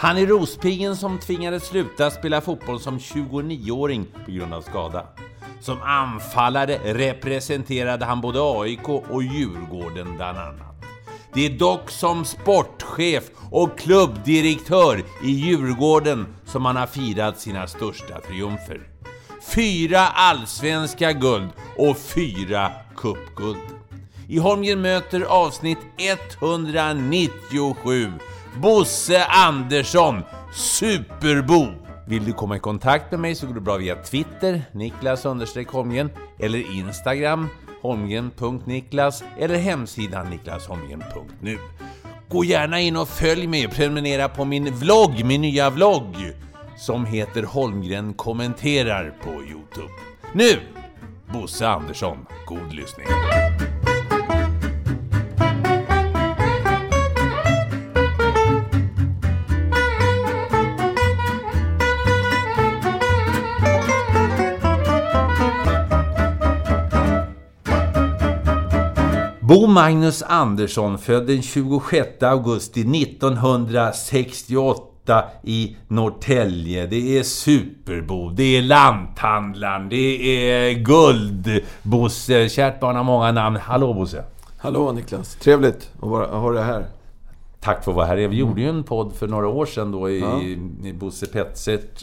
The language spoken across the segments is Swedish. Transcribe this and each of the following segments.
Han är Rospiggen som tvingades sluta spela fotboll som 29-åring på grund av skada. Som anfallare representerade han både AIK och Djurgården bland annat. Det är dock som sportchef och klubbdirektör i Djurgården som han har firat sina största triumfer. Fyra allsvenska guld och fyra cupguld. I Holmgren möter avsnitt 197 Bosse Andersson, Superbo. Vill du komma i kontakt med mig så går det bra via Twitter, Niklas Holmgren, eller Instagram, holmgren.niklas, eller hemsidan niklasholmgren.nu. Gå gärna in och följ mig och prenumerera på min vlogg, min nya vlogg, som heter Holmgren kommenterar på Youtube. Nu, Bosse Andersson, god lyssning. Bo Magnus Andersson, född den 26 augusti 1968 i Norrtälje. Det är Superbo, det är Lanthandlaren, det är Guld-Bosse. Kärt barn har många namn. Hallå Bosse! Hallå Niklas! Trevligt att vara, ha dig här. Tack för att vara här. Vi gjorde ju en podd för några år sedan då i, ja. i Bosse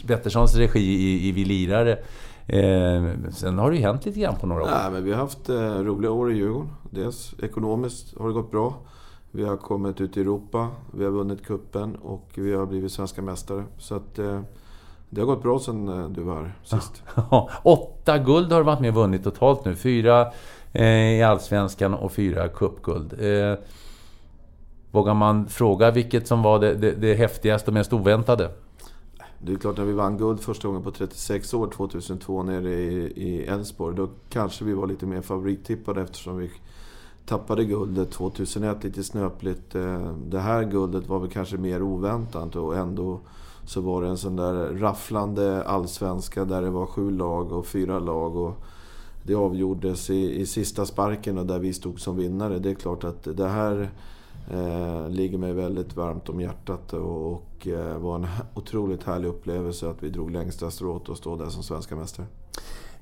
Petterssons regi i, i Vi Lirare. Eh, sen har det ju hänt lite grann på några år. Nej, men vi har haft eh, roliga år i Djurgården. Dels ekonomiskt har det gått bra. Vi har kommit ut i Europa, vi har vunnit kuppen och vi har blivit svenska mästare. Så att, eh, det har gått bra sen eh, du var här sist. Åtta guld har du varit med och vunnit totalt nu. Fyra eh, i Allsvenskan och fyra cupguld. Eh, vågar man fråga vilket som var det, det, det häftigaste och mest oväntade? Det är klart, när vi vann guld första gången på 36 år, 2002, nere i Elfsborg, då kanske vi var lite mer favorittippade eftersom vi tappade guldet 2001 lite snöpligt. Eh, det här guldet var väl kanske mer oväntat och ändå så var det en sån där rafflande allsvenska där det var sju lag och fyra lag. Och det avgjordes i, i sista sparken och där vi stod som vinnare. Det är klart att det här eh, ligger mig väldigt varmt om hjärtat och, och eh, var en otroligt härlig upplevelse att vi drog längsta strået och stod där som svenska mästare.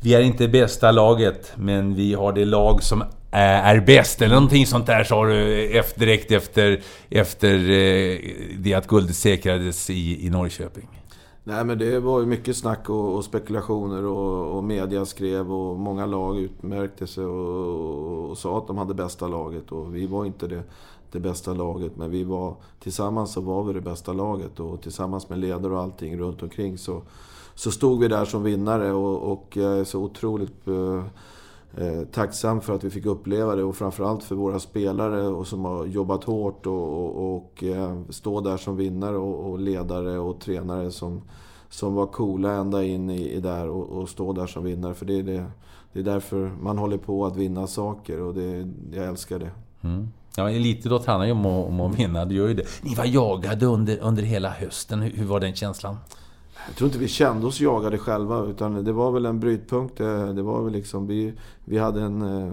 Vi är inte bästa laget, men vi har det lag som är bäst. Eller någonting sånt där sa du efter, direkt efter, efter eh, det att guldet säkrades i, i Norrköping. Nej men det var ju mycket snack och, och spekulationer och, och, media skrev och många lag utmärkte sig och, och, sa att de hade bästa laget och vi var inte det det bästa laget. Men vi var, tillsammans så var vi det bästa laget och tillsammans med ledare och allting runt omkring så, så stod vi där som vinnare och, och jag är så otroligt eh, eh, tacksam för att vi fick uppleva det och framförallt för våra spelare och som har jobbat hårt och, och, och eh, stå där som vinnare och, och, ledare och tränare som, som var coola ända in i, i där och, och stå där som vinnare. För det är, det, det är därför man håller på att vinna saker och det, jag älskar det. Mm. Ja, elitidrott handlar ju om att, om att vinna, det gör ju det. Ni var jagade under, under hela hösten. Hur, hur, var den känslan? Jag tror inte vi kände oss jagade själva, utan det var väl en brytpunkt. Eh, det, var väl liksom, vi, vi hade en eh,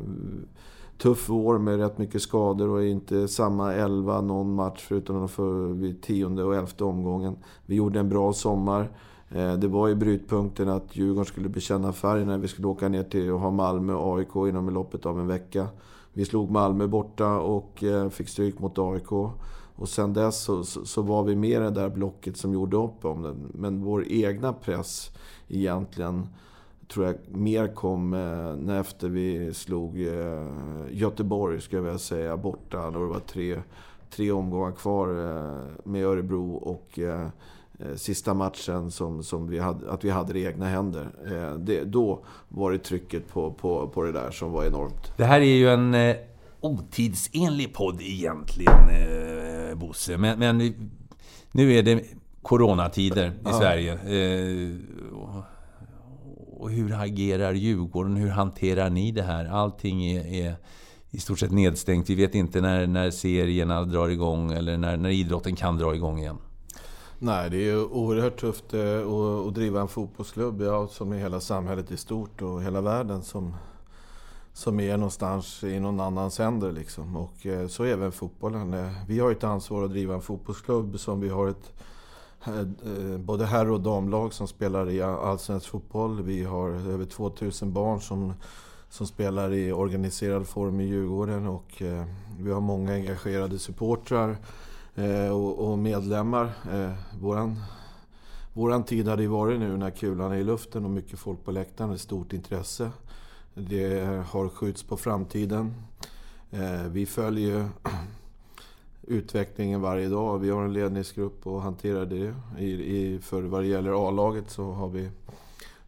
tuff vår med rätt mycket skador och inte samma elva någon match förutom för vid tionde och elfte omgången. Vi gjorde en bra sommar. Eh, det var ju brytpunkten att Djurgården skulle bekänna färg när vi skulle åka ner till och ha Malmö och AIK inom loppet av en vecka. Vi slog Malmö borta och eh, fick stryk mot AIK. Och sen dess så, så, så, var vi med i det där blocket som gjorde upp om det. Men vår egna press egentligen tror jag mer kom eh, när efter vi slog eh, Göteborg, ska jag vilja säga, borta. Då det var tre, tre omgångar kvar eh, med Örebro och eh, eh, sista matchen som, som vi hade, att vi hade det i egna händer. Eh, det, då var det trycket på, på, på det där som var enormt. Det här är ju en eh, otidsenlig podd egentligen, Bosse. Men, men nu är det coronatider i ja. Sverige. Eh, och hur agerar Djurgården? Hur hanterar ni det här? Allting är, är i stort sett nedstängt. Vi vet inte när, när serierna drar igång eller när, när idrotten kan dra igång igen. Nej, det är ju oerhört tufft eh, att, driva en fotbollsklubb ja, som är hela samhället i stort och hela världen som, som är någonstans i någon annans händer. Liksom. Och eh, så även fotbollen. Eh, vi har ett ansvar att driva en fotbollsklubb som vi har ett eh, både herr och damlag som spelar i allsvensk fotboll. Vi har över 2000 barn som, som spelar i organiserad form i Djurgården och vi har många engagerade supportrar och medlemmar. Våran Våran tid hade ju varit nu när kulan är i luften och mycket folk på läktaren, ett stort intresse. Det har skjuts på framtiden. Eh, vi följer utvecklingen varje dag. Vi har en ledningsgrupp och hanterar det. I, i, för vad det gäller A-laget så har vi,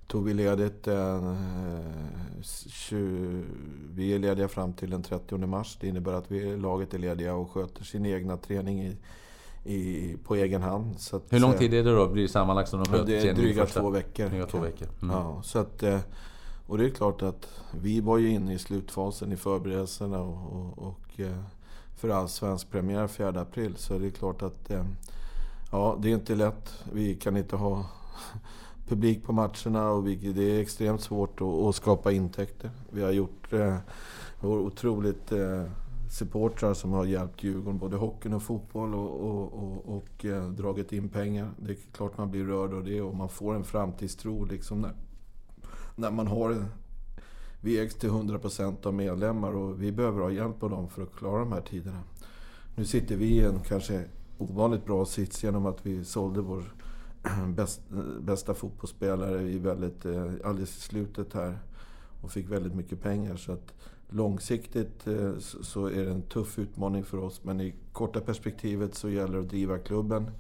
tog vi ledigt eh, 20, Vi är lediga fram till den 30 mars. Det innebär att vi, laget är lediga och sköter sin egna träning i, i, på egen hand. Så att, Hur lång tid är det då? Blir det sammanlagt som de sköt Det är dryga två veckor. Dryga två veckor. Mm. Ja, så att, eh, och det är klart att vi var ju inne i slutfasen i förberedelserna och, och, och eh, för allsvensk premiär 4 april. Så det är klart att eh, ja, det är inte lätt. Vi kan inte ha publik på matcherna och vi, det är extremt svårt att, att skapa intäkter. Vi har gjort eh, otroligt eh, supportrar som har hjälpt Djurgården, både hockeyn och fotboll och, och, och, och eh, dragit in pengar. Det är klart man blir rörd av det och man får en framtidstro liksom när, när man har... Vi ägs till 100% av medlemmar och vi behöver ha hjälp av dem för att klara de här tiderna. Nu sitter vi i en kanske ovanligt bra sits genom att vi sålde vår bästa fotbollsspelare i väldigt, eh, alldeles i slutet här och fick väldigt mycket pengar. Så att långsiktigt eh, så är det en tuff utmaning för oss men i korta perspektivet så gäller det att driva klubben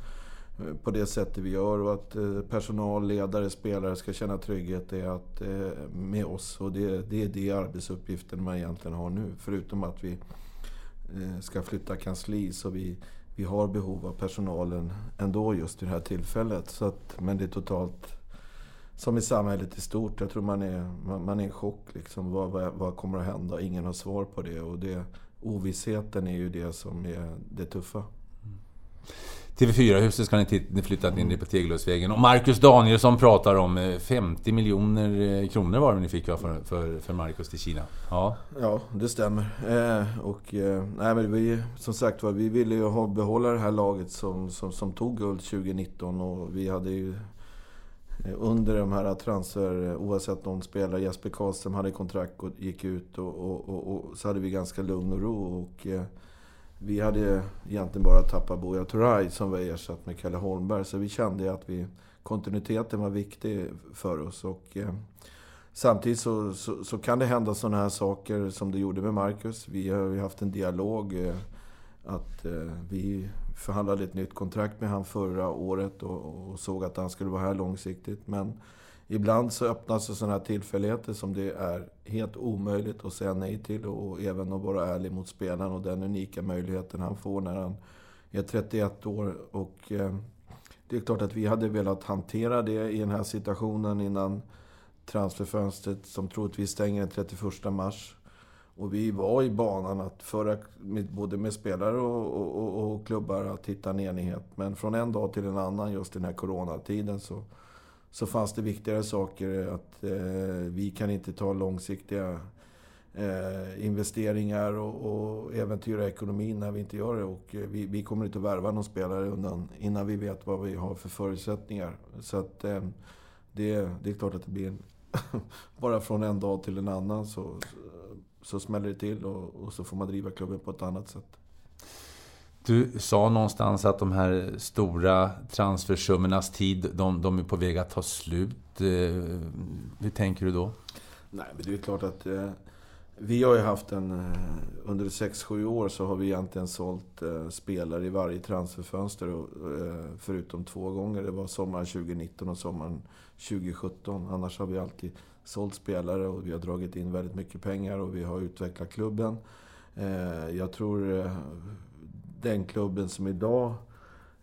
Eh, på det sättet vi gör och att eh, personal, ledare, spelare ska känna trygghet är att, eh, med oss. Och det, det är det arbetsuppgiften man egentligen har nu. Förutom att vi ska flytta kansli så vi, vi har behov av personalen ändå just i det här tillfället. Så att, men det är totalt som i samhället i stort. Jag tror man är, man, man är i chock. Liksom. Vad, vad, vad, kommer att hända? Ingen har svar på det. Och det, ovissheten är ju det som är det tuffa. Mm. TV4-huset ska ni, flytta flyttat in på Tegeluddsvägen. Och Marcus Danielsson pratar om eh, 50 miljoner eh, kronor var det ni fick för, för, för Marcus till Kina. Ja, ja det stämmer. Eh, och, eh, nej, men vi, som sagt var, vi ville ju ha, behålla det här laget som, som, som tog guld 2019. Och vi hade ju eh, under de här transfer, oavsett om spelare, Jesper Karlström hade kontrakt och gick ut och, och, och, och, så hade vi ganska lugn och ro. Och, eh, vi hade egentligen bara tappat Buya Turay som var ersatt med Kalle Holmberg. Så vi kände att vi, kontinuiteten var viktig för oss. Och, eh, samtidigt så, så, så, kan det hända sådana här saker som det gjorde med Marcus. Vi har ju haft en dialog. Eh, att eh, vi förhandlade ett nytt kontrakt med honom förra året och, och, såg att han skulle vara här långsiktigt. Men ibland så öppnas det sådana här tillfälligheter som det är helt omöjligt att säga nej till och även att vara ärlig mot spelaren och den unika möjligheten han får när han är 31 år. Och eh, det är klart att vi hade velat hantera det i den här situationen innan transferfönstret som troligtvis stänger den 31 mars. Och vi var i banan att föra, med, både med spelare och, och, och, klubbar, att hitta en enighet. Men från en dag till en annan, just i den här coronatiden, så, så fanns det viktigare saker. Att eh, vi kan inte ta långsiktiga eh, investeringar och, och äventyra ekonomin när vi inte gör det. Och eh, vi, vi kommer inte att värva någon spelare undan, innan vi vet vad vi har för förutsättningar. Så att eh, det, det är klart att det blir en, bara från en dag till en annan så, så smäller det till och, och, så får man driva klubben på ett annat sätt. Du sa någonstans att de här stora transfersummornas tid, de, de är på väg att ta slut. Eh, hur tänker du då? Nej, men det är klart att eh, vi har ju haft en... Eh, under 6-7 år så har vi egentligen sålt eh, spelare i varje transferfönster. Och, eh, förutom två gånger. Det var sommaren 2019 och sommaren 2017. Annars har vi alltid sålt spelare och vi har dragit in väldigt mycket pengar och vi har utvecklat klubben. Eh, jag tror eh, den klubben som idag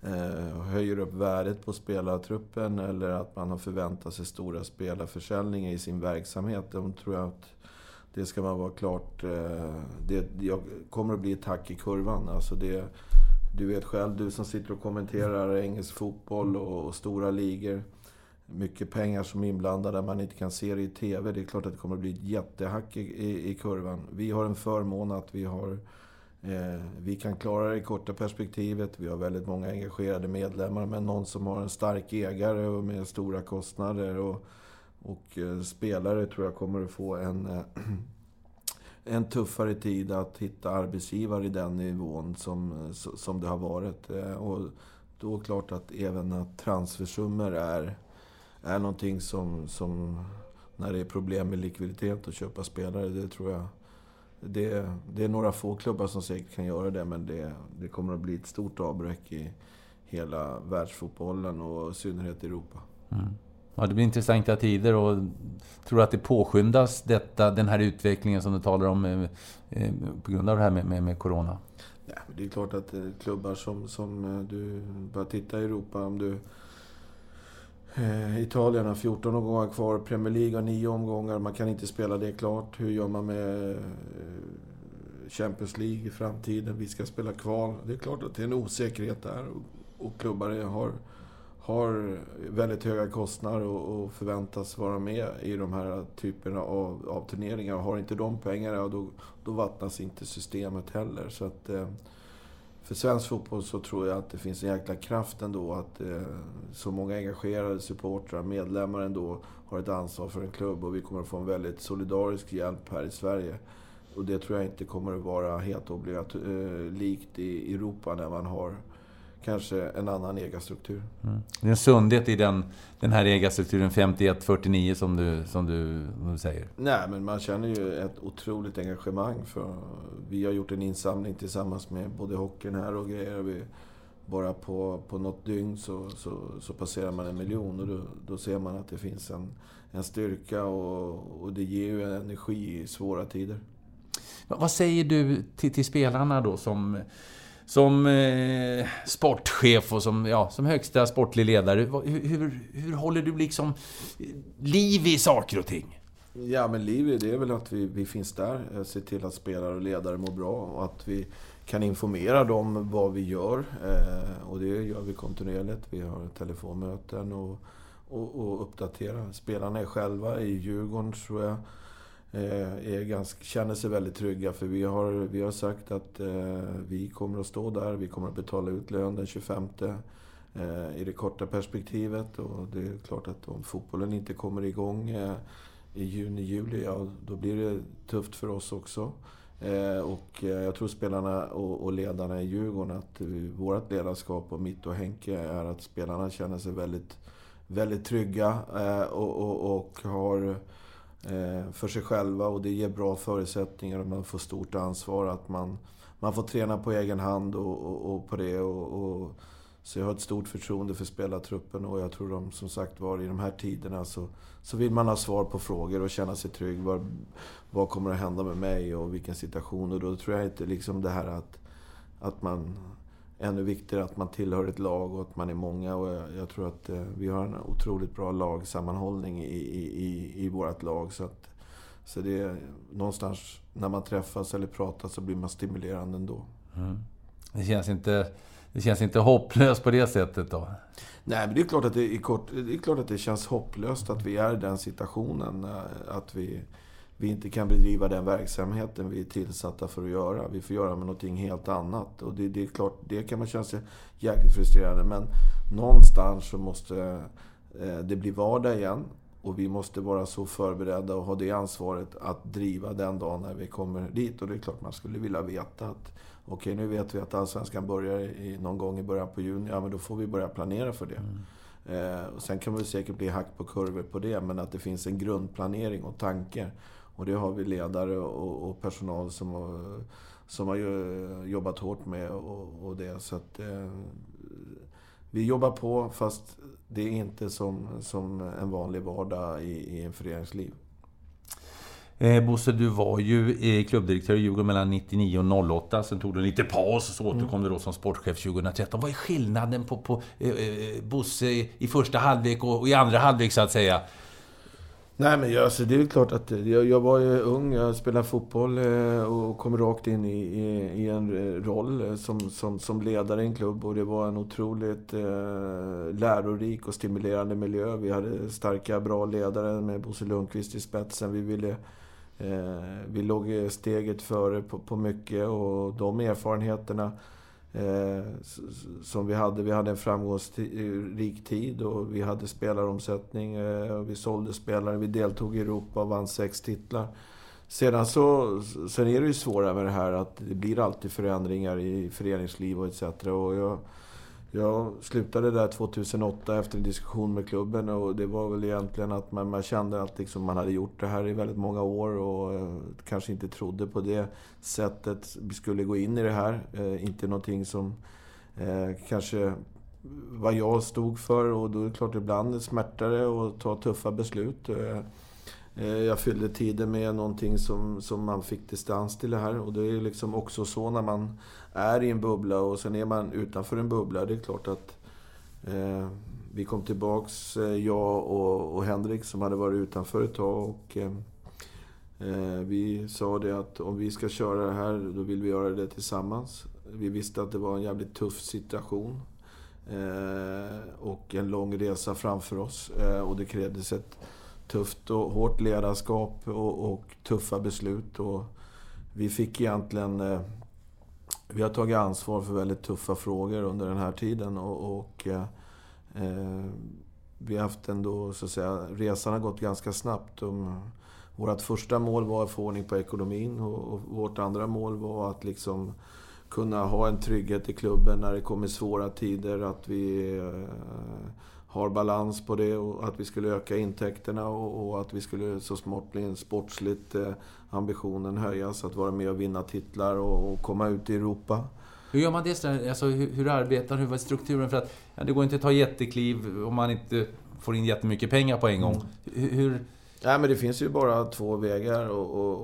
eh, höjer upp värdet på spelartruppen eller att man har förväntat sig stora spelarförsäljningar i sin verksamhet. De tror jag att det ska man vara klart... Eh, det kommer att bli ett hack i kurvan. Alltså det, du vet själv, du som sitter och kommenterar engelsk fotboll och, och stora ligor mycket pengar som är inblandade, man inte kan se det i TV. Det är klart att det kommer att bli ett jättehack i, i, i kurvan. Vi har en förmån att vi har Eh, Eh, vi kan klara det i korta perspektivet. Vi har väldigt många engagerade medlemmar. Men någon som har en stark ägare och med stora kostnader och, och eh, spelare tror jag kommer att få en, eh, en tuffare tid att hitta arbetsgivare i den nivån som, som det har varit. Och då är det klart att även att transfersummor är, är någonting som, som när det är problem med likviditet och köpa spelare, det tror jag det, det är några få klubbar som säkert kan göra det, men det, det kommer att bli ett stort avbräck i hela världsfotbollen och i synnerhet i Europa. Mm. Ja, det blir intressanta tider och tror att det påskyndas, detta, den här utvecklingen som du talar om, eh, eh, på grund av det här med, med, med Corona? Ja, det är klart att eh, klubbar som, som du bara titta i Europa, om du Eh, Eh, Italien har 14 omgångar kvar, Premier League har 9 omgångar. Man kan inte spela det klart. Hur gör man med eh, Champions League i framtiden? Vi ska spela kval. Det är klart att det är en osäkerhet där. Och klubbar har, har väldigt höga kostnader och, förväntas vara med i de här typerna av, av turneringar. Har inte de pengarna, då, då vattnas inte systemet heller. Så att, eh, för svensk fotboll så tror jag att det finns en jäkla kraft ändå att eh, så många engagerade supportrar, medlemmar ändå, har ett ansvar för en klubb och vi kommer att få en väldigt solidarisk hjälp här i Sverige. Och det tror jag inte kommer att vara helt obligatoriskt eh, i Europa när man har kanske en annan ägarstruktur. Mm. Det är en sundhet i den, den här ägarstrukturen 51-49 som du, som, du, du säger? Nej, men man känner ju ett otroligt engagemang. för Vi har gjort en insamling tillsammans med både hockeyn här och grejer. Vi, bara på, på något dygn så, så, så passerar man en miljon och då, då ser man att det finns en, en styrka och, och det ger ju energi i svåra tider. Vad säger du till, till spelarna då som som eh, sportchef och som, ja, som högsta sportlig ledare. Hur, hur, hur håller du liksom liv i saker och ting? Ja, men liv i det är väl att vi, vi finns där. Eh, ser till att spelare och ledare mår bra och att vi kan informera dem vad vi gör. Eh, och det gör vi kontinuerligt. Vi har telefonmöten och, och, och uppdaterar. Spelarna är själva i Djurgården, tror jag Eh, är ganska, känner sig väldigt trygga för vi har, vi har sagt att eh, vi kommer att stå där, vi kommer att betala ut lön den 25 eh, i det korta perspektivet. Och det är klart att om fotbollen inte kommer igång eh, i juni, juli, ja, då blir det tufft för oss också. Eh, och eh, jag tror spelarna och, och ledarna i Djurgården, att vårt ledarskap och mitt och Henke är att spelarna känner sig väldigt, väldigt trygga eh, och, och, och har Eh, för sig själva och det ger bra förutsättningar och man får stort ansvar. Att man, man får träna på egen hand och, och, och på det. Och, och, så jag har ett stort förtroende för spelartruppen och jag tror de som sagt var i de här tiderna så, så vill man ha svar på frågor och känna sig trygg. Vad, vad kommer att hända med mig och vilken situation? Och då tror jag inte liksom det här att, att man ännu viktigare att man tillhör ett lag och att man är många. Och jag, jag tror att eh, vi har en otroligt bra lagsammanhållning i, i, i, i vårt lag. Så, att, så det är någonstans när man träffas eller pratar så blir man stimulerande ändå. Mm. Det känns inte... Det känns inte hopplöst på det sättet då? Nej, men det är klart att det, är kort, det, är klart att det känns hopplöst att vi är i den situationen. Eh, att vi, vi inte kan bedriva den verksamheten vi är tillsatta för att göra. Vi får göra med någonting helt annat. Och det, det är klart, det kan man känna sig jäkligt frustrerande. Men någonstans så måste eh, det bli vardag igen. Och vi måste vara så förberedda och ha det ansvaret att driva den dagen när vi kommer dit. Och det är klart man skulle vilja veta att okej, nu vet vi att Allsvenskan börjar i, någon gång i början på juni. Ja, men då får vi börja planera för det. Mm. Eh, och sen kan det säkert bli hack på kurvor på det, men att det finns en grundplanering och tanke. Och det har vi ledare och, och personal som har, som har jobbat hårt med och, och det. Så att, eh, vi jobbar på fast det är inte som, som en vanlig vardag i, i en föreningsliv. Eh, Bosse, du var ju eh, klubbdirektör i Djurgården mellan 99 och 08. Sen tog du en liten paus och så återkom mm. du då som sportchef 2013. Vad är skillnaden på, på eh, eh Bosse i första halvlek och, och i andra halvlek, så att säga? Nej men jag, alltså, det är klart att eh, jag, jag var ju ung, jag spelade fotboll eh, och kom rakt in i, i, i en eh, roll som, som, som ledare i en klubb. Och det var en otroligt eh, lärorik och stimulerande miljö. Vi hade starka, bra ledare med Bosse Lundqvist i spetsen. Vi ville vi låg steget före på, på mycket och de erfarenheterna eh, som vi hade. Vi hade en framgångsrik tid och vi hade spelaromsättning. Eh, vi sålde spelare, vi deltog i Europa och vann sex titlar. Sedan så sen är det ju svårare med det här att det blir alltid förändringar i föreningsliv och etc. Och jag, jag slutade där 2008 efter en diskussion med klubben och det var väl egentligen att man, man kände att liksom man hade gjort det här i väldigt många år och eh, kanske inte trodde på det sättet vi skulle gå in i det här. Eh, inte någonting som eh, kanske vad jag stod för och då är det klart ibland smärtar det att ta tuffa beslut. Eh, Eh, jag fyllde tiden med någonting som, som man fick distans till det här. Och det är liksom också så när man är i en bubbla och sen är man utanför en bubbla. Det är klart att eh, vi kom tillbaks, eh, jag och, och, Henrik som hade varit utanför ett tag. Och, eh, eh, vi sa det att om vi ska köra det här, då vill vi göra det tillsammans. Vi visste att det var en jävligt tuff situation. Eh, och en lång resa framför oss. Eh, och det krävdes ett tufft och hårt ledarskap och, och tuffa beslut. Och vi fick egentligen... Eh, vi har tagit ansvar för väldigt tuffa frågor under den här tiden och, och eh, eh vi har haft ändå, så att säga, resan har gått ganska snabbt. Vårt första mål var att få ordning på ekonomin och, och vårt andra mål var att liksom kunna ha en trygghet i klubben när det kommer svåra tider. Att vi eh, har balans på det och att vi skulle öka intäkterna och, och att vi skulle så smått bli en sportsligt eh, ambitionen höjas att vara med och vinna titlar och, och komma ut i Europa. Hur gör man det? Alltså, hur, hur arbetar Hur var strukturen? För att ja, det går inte att ta jättekliv om man inte får in jättemycket pengar på en gång. Mm. Hur... Nej, men det finns ju bara två vägar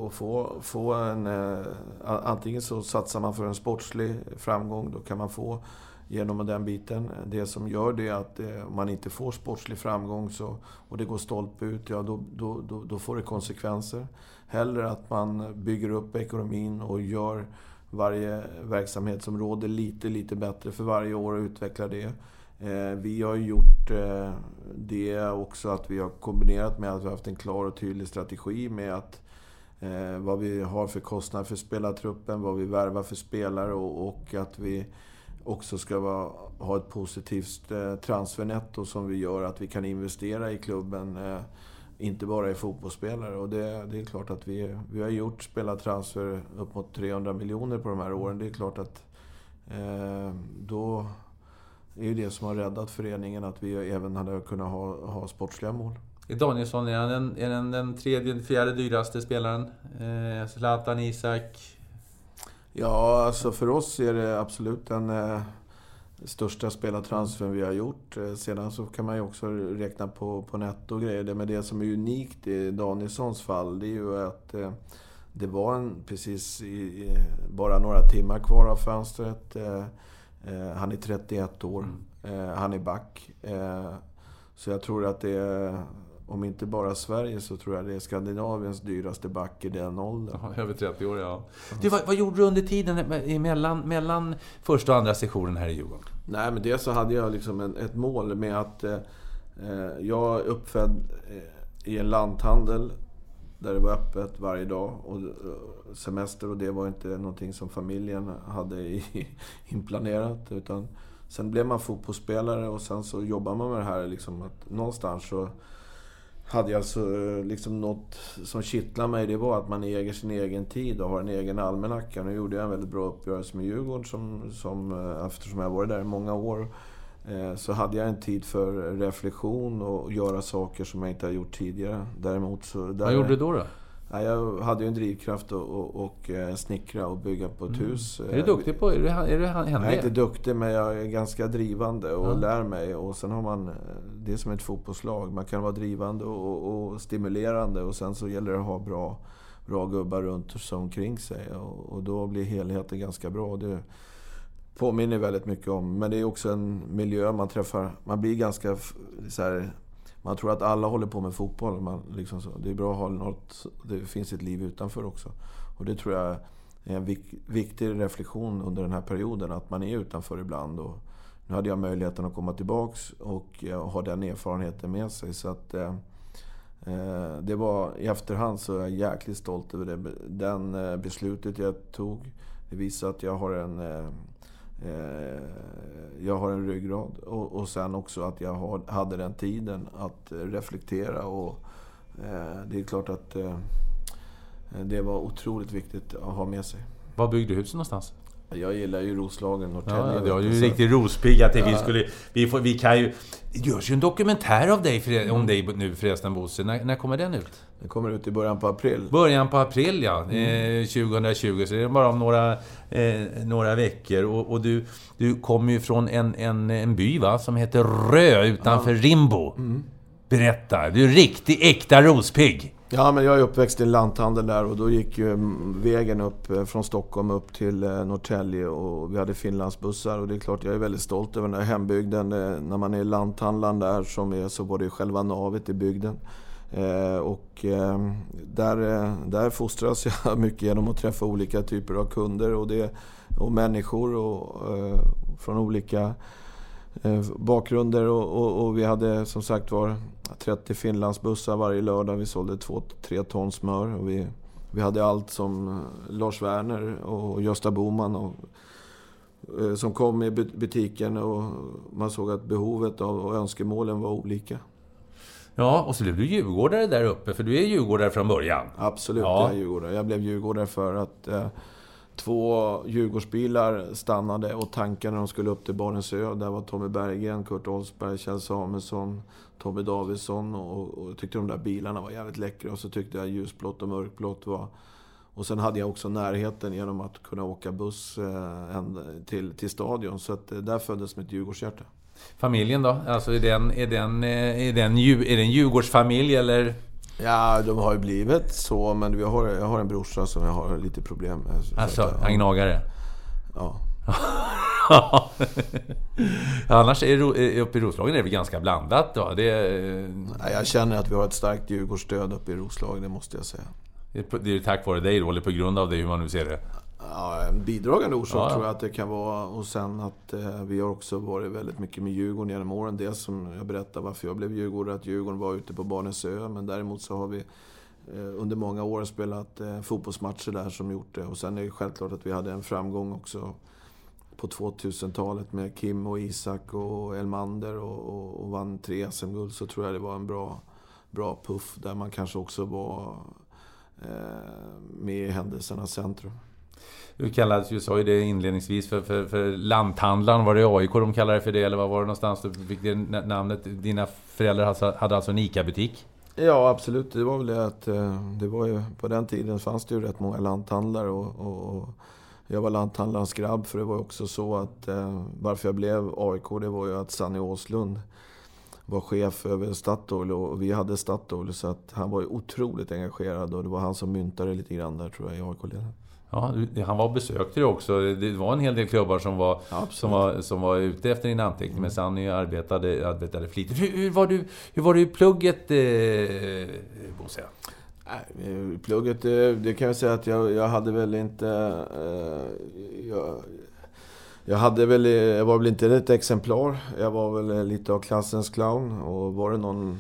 att få, få en... Eh, antingen så satsar man för en sportslig framgång. Då kan man få genom den biten. Det som gör det är att eh, om man inte får sportslig framgång så, och det går stolpe ut, ja då, då, då, då, får det konsekvenser. Hellre att man bygger upp ekonomin och gör varje verksamhetsområde lite, lite bättre för varje år och utvecklar det. Eh, vi har gjort eh, det också att vi har kombinerat med att vi har haft en klar och tydlig strategi med att vad vi har för kostnader för spelartruppen, vad vi värvar för spelare och, och att vi också ska vara, ha ett positivt eh, transfernetto som vi gör att vi kan investera i klubben. Eh, inte bara i fotbollsspelare. Och det, det är klart att vi, vi har gjort spelartransfer upp mot 300 miljoner på de här åren. Det är klart att eh, då är ju det som har räddat föreningen att vi även hade kunnat ha, ha sportsliga mål. Danielsson, är han den, är den, den tredje, fjärde dyraste spelaren? Eh, Zlatan, Isak, Ja, alltså för oss är det absolut den eh, största spelartransfern vi har gjort. Eh, sedan så kan man ju också räkna på, på netto och grejer. Men det som är unikt i Danielssons fall, det är ju att eh, det var en, precis i, bara några timmar kvar av fönstret. Eh, eh, han är 31 år. Mm. Han är back. så jag tror att det om inte bara Sverige så tror jag det är Skandinaviens dyraste back i den åldern. Ja, över 30 år, ja. Du, vad, vad, gjorde du under tiden mellan, mellan första och andra sessionen här i Djurgården? Nej, men dels så hade jag liksom en, ett mål med att eh, eh, jag är uppfödd eh, i en lanthandel där det var öppet varje dag och eh, semester och det var inte någonting som familjen hade i, inplanerat. Utan sen blev man fotbollsspelare och sen så jobbar man med det här liksom att någonstans så hade jag så, liksom något som kittlade mig. Det var att man äger sin egen tid och har en egen almanacka. Nu gjorde jag en väldigt bra uppgörelse med Djurgården som, som, eh, eftersom jag varit där i många år. Eh, så hade jag en tid för reflektion och göra saker som jag inte har gjort tidigare. Däremot så... Där, Vad gjorde du då? då? Jag hade ju en drivkraft att och, och, eh, snickra och bygga på ett mm. hus. Är du duktig på är du, är du händig? Jag är inte duktig, men jag är ganska drivande och ja. lär mig. Och sen har man... Det är som ett fotbollslag. Man kan vara drivande och, och stimulerande och sen så gäller det att ha bra, bra gubbar runt sig omkring sig. Och, och då blir helheten ganska bra. Det påminner väldigt mycket om. Men det är också en miljö man träffar. Man blir ganska så här, man tror att alla håller på med fotboll. Man, liksom så. Det är bra att ha något, det finns ett liv utanför också. Och det tror jag är en vik, viktig reflektion under den här perioden, att man är utanför ibland. Och nu hade jag möjligheten att komma tillbaks och ha den erfarenheten med sig. Så att, eh, eh, det var, I efterhand så är jag jäkligt stolt över det den eh, beslutet jag tog. Det visar att jag har en, eh, Eh, jag har en ryggrad. Och, och sen också att jag har, hade den tiden att reflektera. Och, eh, det är klart att eh, det var otroligt viktigt att ha med sig. Var byggde du huset någonstans? Jag gillar ju Roslagen, Norrtälje. Ja, du har ju en riktig rospigg. Att ja. vi, skulle, vi, får, vi kan ju... Det görs ju en dokumentär av dig, om dig nu förresten, Bosse. När, när kommer den ut? Den kommer ut i början på april. Början på april, ja. Mm. Eh, 2020. Så det är bara om några, eh, några veckor. Och, och, du, du kommer ju från en, en, en by, va? Som heter Rö, utanför ja. Rimbo. Mm. Berätta. Du är riktig, äkta rospigg. Ja, men jag är uppväxt i en lanthandel där och då gick ju mm, vägen upp eh, från Stockholm upp till eh, Norrtälje och vi hade Finlandsbussar och det är klart jag är väldigt stolt över den här hembygden. Eh, när man är lanthandlaren där som är så var det själva navet i bygden. Och ehm, där, där fostras jag mycket genom att träffa olika typer av kunder och, det, och människor och, från olika bakgrunder och, och, och, vi hade som sagt var 30 Finlandsbussar varje lördag. Vi sålde 2-3 ton smör. Och vi, vi hade allt som eh, Lars Werner och Gösta Boman och, eh, som kom i butiken och man såg att behovet av och önskemålen var olika. Ja, och så blev du djurgårdare där uppe, för du är djurgårdare från början. Absolut, ja. jag är djurgårdare. Jag blev djurgårdare för att eh, Två Djurgårdsbilar stannade och tankade när de skulle upp till Barensö. Där var Tommy Berggren, Kurt Olsberg, Kjell Samuelsson, Tommy Davidsson. Och, och tyckte de där bilarna var jävligt läckra. Och så tyckte jag ljusblått och mörkblått var... Och sen hade jag också närheten genom att kunna åka buss eh, till, till stadion. Så att, eh, där föddes mitt Djurgårdshjärta. Familjen då? Alltså är den, är den, eh, är den, är den Djurgårdsfamilj eller? Ja, de har ju blivit så, men vi har, jag har en brorsa som jag har lite problem med. Alltså, han gnagare? Ja. Annars är det, uppe i Roslagen är det ganska blandat då? Det är... Jag känner att vi har ett starkt Djurgårdsstöd uppe i Roslagen, det måste jag säga. Det är tack vare dig då, eller på grund av det, hur man nu ser det? Ja, en bidragande orsak ja. tror jag att det kan vara. Och sen att eh, vi har också varit väldigt mycket med Djurgården genom åren. Det som jag berättade varför jag blev Djurgårdare, att Djurgården var ute på Barnensö. Men däremot så har vi eh, under många år spelat eh, fotbollsmatcher där som gjort det. Och sen är det självklart att vi hade en framgång också på 2000-talet med Kim och Isak och Elmander och, och, och vann tre SM-guld. Så tror jag det var en bra, bra puff där man kanske också var eh, med i händelsernas centrum. Du kallades ju, sa ju det inledningsvis, för, för, för lanthandlaren. Var det AIK de kallade det för det, eller vad var det någonstans du fick det namnet? Dina föräldrar hade alltså en ICA-butik? Ja, absolut. Det var väl det att eh, det var ju, på den tiden fanns det ju rätt många lanthandlare och, och, och jag var lanthandlarens grabb för det var också så att eh, varför jag blev AIK det var ju att Sanny Åslund var chef över Statoil och vi hade Statoil så att han var ju otroligt engagerad och det var han som myntade lite grann där tror jag i AIK-leden. Ja, han var och besökte dig också. Det var en hel del klubbar som var, som var, som var ute efter din anteckning. Mm. Men Sanny arbetade, arbetade flitigt. Hur, hur, var du, hur var du i plugget, eh, Bosse? I plugget, eh, det kan jag säga att jag, jag hade väl inte... Eh, jag, jag, hade väl, jag var väl inte ett exemplar. Jag var väl lite av klassens clown. Och var det någon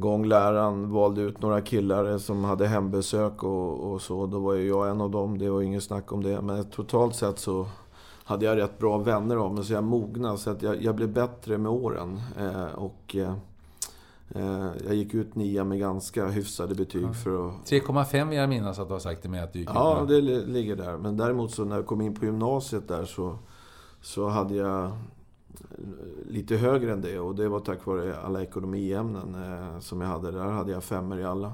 gång läraren valde ut några killar som hade hembesök och, och, så. Då var ju jag en av dem, det var inget snack om det. Men totalt sett så hade jag rätt bra vänner av mig, så jag mognade. Så att jag, jag blev bättre med åren. Eh, och eh, eh jag gick ut nia med ganska hyfsade betyg ja. för att... 3,5 vill jag minnas att du har sagt till mig att du gick Ja, det ligger där. Men däremot så när jag kom in på gymnasiet där så, så hade jag lite högre än det och det var tack vare alla ekonomiämnen eh, som jag hade. Där hade jag femmer i alla.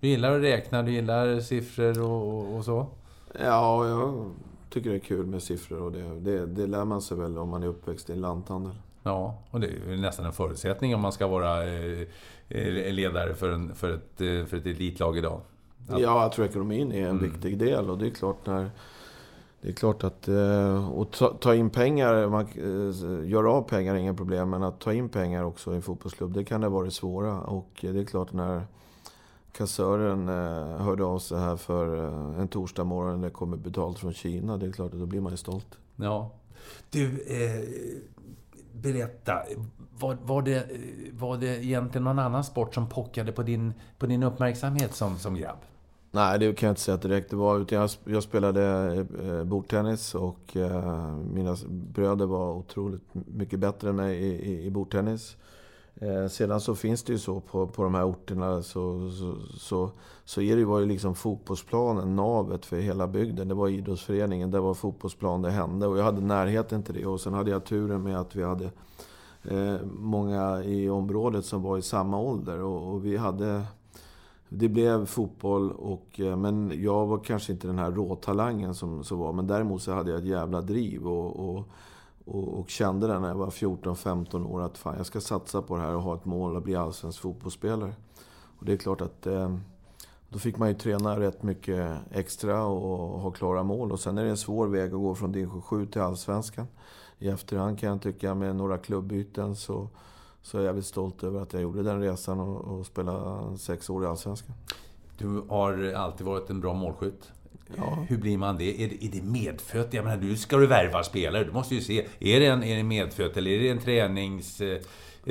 Du gillar att räkna, du gillar siffror och, och så? Ja, jag tycker det är kul med siffror och det, det, det lär man sig väl om man är uppväxt i en lanthandel. Ja, och det är nästan en förutsättning om man ska vara eh, ledare för, en, för, ett, eh, för ett elitlag idag. Att... Ja, jag tror ekonomin är en mm. viktig del och det är klart när det är klart att och ta, ta in pengar, man, göra av pengar är inga problem, men att ta in pengar också i en fotbollsklubb, det kan det vara det svåra. Och det är klart när kassören hörde av sig här för en torsdag morgon när det kommer betalt från Kina, det är klart att då blir man ju stolt. Ja. Du, eh, berätta, var, var, det, var det egentligen någon annan sport som pockade på din, på din uppmärksamhet som, som grabb? Nej, det kan jag inte säga att det direkt var. Utan jag, jag spelade eh, bordtennis och eh, mina bröder var otroligt mycket bättre än mig i, i, i bordtennis. Eh, sedan så finns det ju så på, på de här orterna så, så, så, så är det ju, var ju liksom fotbollsplanen navet för hela bygden. Det var idrottsföreningen, det var fotbollsplan det hände. Och jag hade närheten till det. Och sen hade jag turen med att vi hade eh, många i området som var i samma ålder. Och, och vi hade... Det blev fotboll, och, eh, men jag var kanske inte den här råtalangen som, som var. Men däremot så hade jag ett jävla driv. och, och och, och, kände det när jag var 14-15 år att fan, jag ska satsa på det här och ha ett mål att bli allsvensk fotbollsspelare. Och det är klart att eh, då fick man ju träna rätt mycket extra och ha klara mål. Och sen är det en svår väg att gå från division 7 till allsvenskan. I efterhand kan jag tycka med några klubbyten så, så är jag väldigt stolt över att jag gjorde den resan och, och spelade sex år i allsvenskan. Du har alltid varit en bra målskytt. Ja. Hur blir man det? Är, det? är det medfött? Jag menar, du ska du värva spelare. Du måste ju se. Är det, en, är det medfött eller är det en tränings, eh,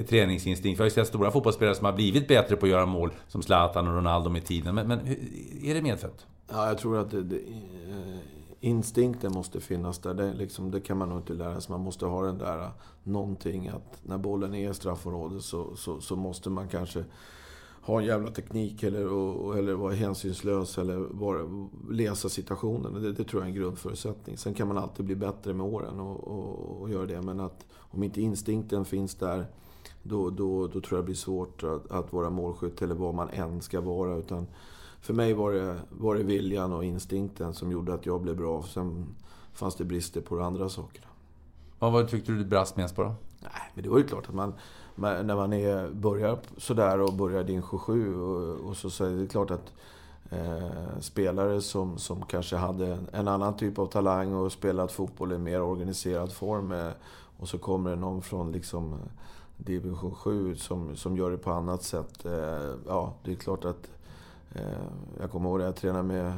träningsinstinkt? Vi har ju sett stora fotbollsspelare som har blivit bättre på att göra mål. Som Zlatan och Ronaldo med tiden. Men, men är det medfött? Ja, jag tror att det, det, eh, instinkten måste finnas där. Det, liksom, det, kan man nog inte lära sig. Man måste ha den där någonting att när bollen är i straffområdet så, så, så måste man kanske ha en jävla teknik eller, eller vara hänsynslös eller bara läsa situationen. Det, det, tror jag är en grundförutsättning. Sen kan man alltid bli bättre med åren och, och, och göra det. Men att om inte instinkten finns där, då, då, då tror jag det blir svårt att, att vara målskytt eller vad man än ska vara. Utan för mig var det, var det viljan och instinkten som gjorde att jag blev bra. Sen fanns det brister på de andra sakerna. Vad tyckte du det brast mest på då? Nej, men det var ju klart att man när man är, börjar sådär och börjar din 27 och, och så, så är det klart att eh, spelare som, som kanske hade en annan typ av talang och spelat fotboll i mer organiserad form eh, och så kommer det någon från liksom division 7 som, som gör det på annat sätt. Eh, ja, det är klart att Eh, jag kommer ihåg att jag tränade med eh,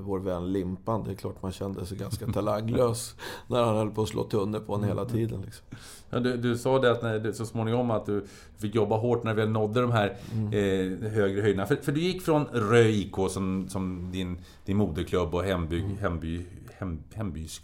vår vän Limpan. Det är klart man kände sig ganska talanglös när han höll på att slå tunnor på en hela mm. tiden. Liksom. Ja, du, du, sa det att när, så småningom att du fick jobba hårt när vi nådde de här mm. eh, högre höjderna. För, för, du gick från Rö IK som, som din, din moderklubb och hemby, mm. hemby, hem, hembys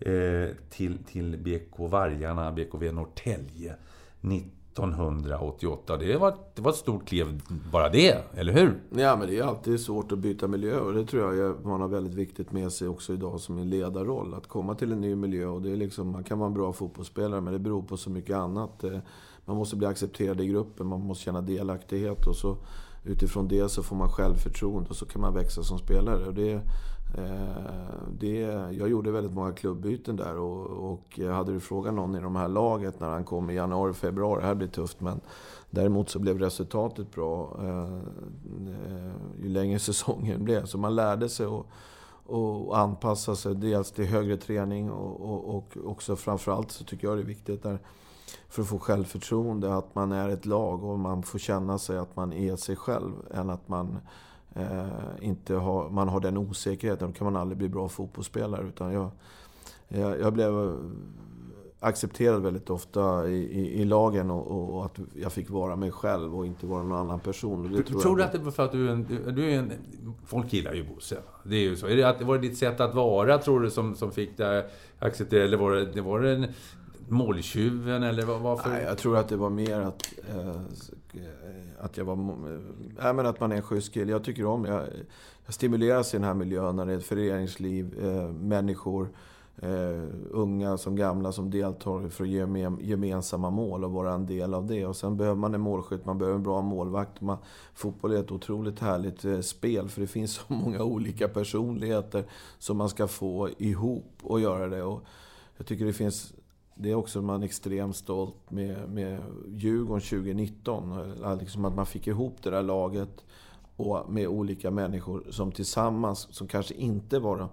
eh, till, till BK Vargarna, BKV Norrtälje. 90 1988. Det var, det var ett stort kliv bara det, eller hur? Ja, men det är alltid svårt att byta miljö och det tror jag man har väldigt viktigt med sig också idag som en ledarroll. Att komma till en ny miljö och det är liksom, man kan vara en bra fotbollsspelare men det beror på så mycket annat. Eh, man måste bli accepterad i gruppen, man måste känna delaktighet och så utifrån det så får man självförtroende och så kan man växa som spelare. Och det, Eh, det, jag gjorde väldigt många klubbyten där och, och hade du frågat någon i de här laget när han kom i januari, februari, det här blir tufft men däremot så blev resultatet bra eh, eh, ju längre säsongen blev. Så man lärde sig att och anpassa sig dels till högre träning och, och, och också framförallt så tycker jag det är viktigt där, för att få självförtroende att man är ett lag och man får känna sig att man är sig själv än att man inte har, man har den osäkerheten. Då kan man aldrig bli bra fotbollsspelare. Utan jag, jag, jag blev accepterad väldigt ofta i, i, i lagen och, och, att jag fick vara mig själv och inte vara någon annan person. det tror, tror du att det var för att du är en... Du är en folk gillar ju Bosse. Det är ju så. Är det, att, var det ditt sätt att vara, tror du, som, som fick dig accepterad? Eller var det, det var en måltjuven eller varför? Nej, jag tror att det var mer att... Eh, att jag var... Eh, äh, men att man är en schysst kille. Jag tycker om... Jag, jag stimuleras i den här miljön när det är ett föreningsliv, eh, människor, Uh, unga som gamla som deltar för att ge gemensamma mål och vara en del av det. Och sen behöver man en målskytt, man behöver en bra målvakt. Man, fotboll är ett otroligt härligt uh, spel för det finns så många olika personligheter som man ska få ihop och göra det. Och jag tycker det finns det är också man extremt stolt med, med Djurgården 2019. Eh, liksom att man fick ihop det där laget och med olika människor som tillsammans, som kanske inte var de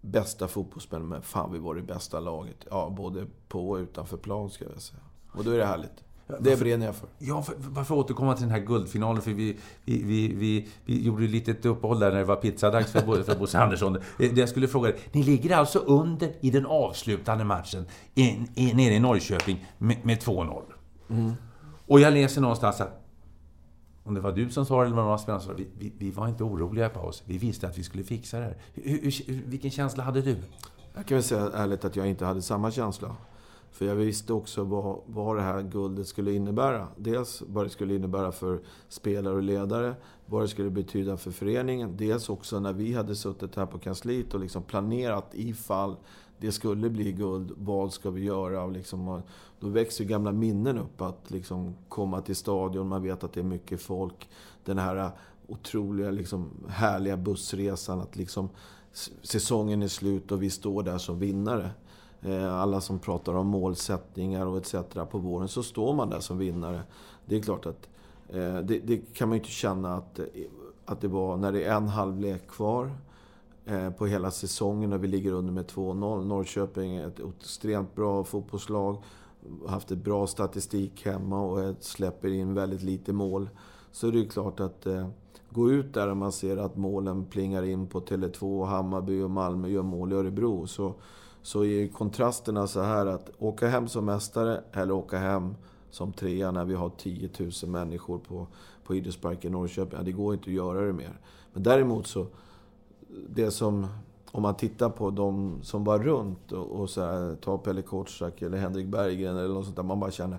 bästa fotbollsspelarna, men fan vi var det bästa laget. Ja, både på och utanför plan ska jag säga. Och då är det härligt. Det brinner jag för. Ja, för, varför återkomma till den här guldfinalen? För vi, vi, vi, vi, vi gjorde ett litet uppehåll där när det var pizzadags för, för Bosse Andersson. Det jag skulle fråga dig, ni ligger alltså under i den avslutande matchen in, in, nere i Norrköping med, med 2-0. Mm. Och jag läser någonstans att om det var du som eller vad det var spelarna som vi, vi, vi, var inte oroliga i paus. Vi visste att vi skulle fixa det här. Hur, hur, vilken känsla hade du? Jag kan väl säga ärligt att jag inte hade samma känsla. För jag visste också vad, vad det här guldet skulle innebära. Dels vad det skulle innebära för spelare och ledare, vad det skulle betyda för föreningen. Dels också när vi hade suttit här på kansliet och liksom planerat ifall det skulle bli guld, vad ska vi göra? liksom, då växer gamla minnen upp att liksom komma till stadion, man vet att det är mycket folk. Den här otroliga, liksom, härliga bussresan, att liksom säsongen är slut och vi står där som vinnare. Eh, alla som pratar om målsättningar och etc. på våren, så står man där som vinnare. Det är klart att eh, det, det, kan man ju inte känna att, eh, att det var när det är en halvlek kvar på hela säsongen och vi ligger under med 2-0. Norrköping är ett extremt bra fotbollslag. Haft ett bra statistik hemma och släpper in väldigt lite mål. Så det är klart att gå ut där och man ser att målen plingar in på Tele2, Hammarby och Malmö gör mål i Örebro. Så så är kontrasterna så här att åka hem som mästare eller åka hem som trea när vi har 10 000 människor på, på idrottsparken i Norrköping. Ja, det går inte att göra det mer. Men däremot så, det som, om man tittar på de som var runt och, och så här, ta Pelle Kotschack eller Henrik Berggren eller något sånt där. Man bara känner,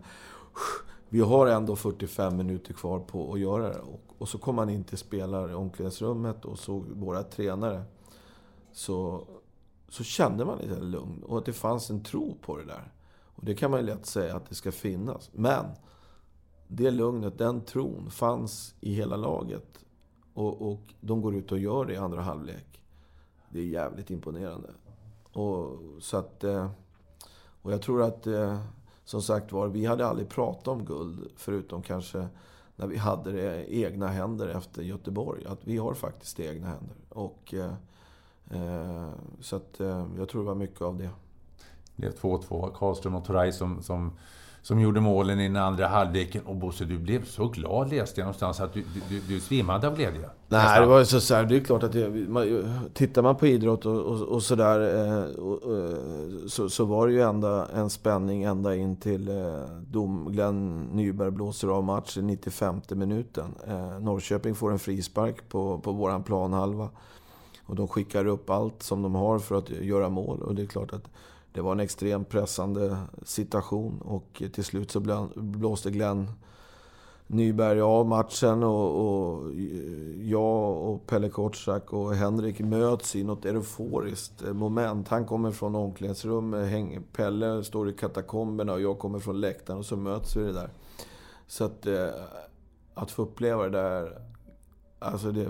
vi har ändå 45 minuter kvar på att göra det. Och, och så kom man in till spelare i omklädningsrummet och såg våra tränare. Så så kände man lite lugn och att det fanns en tro på det där. Och det kan man ju lätt säga att det ska finnas. Men det lugnet, den tron, fanns i hela laget. Och, och de går ut och gör det i andra halvlek. Det är jävligt imponerande. Och, så att, eh, och jag tror att, eh, som sagt var, vi hade aldrig pratat om guld. Förutom kanske när vi hade det i egna händer efter Göteborg. Att vi har faktiskt det i egna händer. Och eh, så att eh, jag tror det var mycket av det. Det blev 2-2. Karlström och Toray som, som, som gjorde målen i den andra halvleken. Och Bosse, du blev så glad läste jag någonstans att du, du, du svimmade av glädje. Nej, det var ju så, här, det är klart att det, man, tittar man på idrott och, och, och sådär eh, så, så var det ju ända en spänning ända in till dom. Glenn Nyberg blåser av matchen i 95 minuten. Norrköping får en frispark på, på våran planhalva. Och de skickar upp allt som de har för att göra mål. Och det är klart att det var en extremt pressande situation. Och till slut så blåste Glenn Nyberg av matchen och, och jag och Pelle Kortsak och Henrik möts i något euforiskt moment. Han kommer från omklädningsrummet, Pelle står i katakomberna och jag kommer från läktaren och så möts vi det där. Så att, eh, att få uppleva det där, alltså det,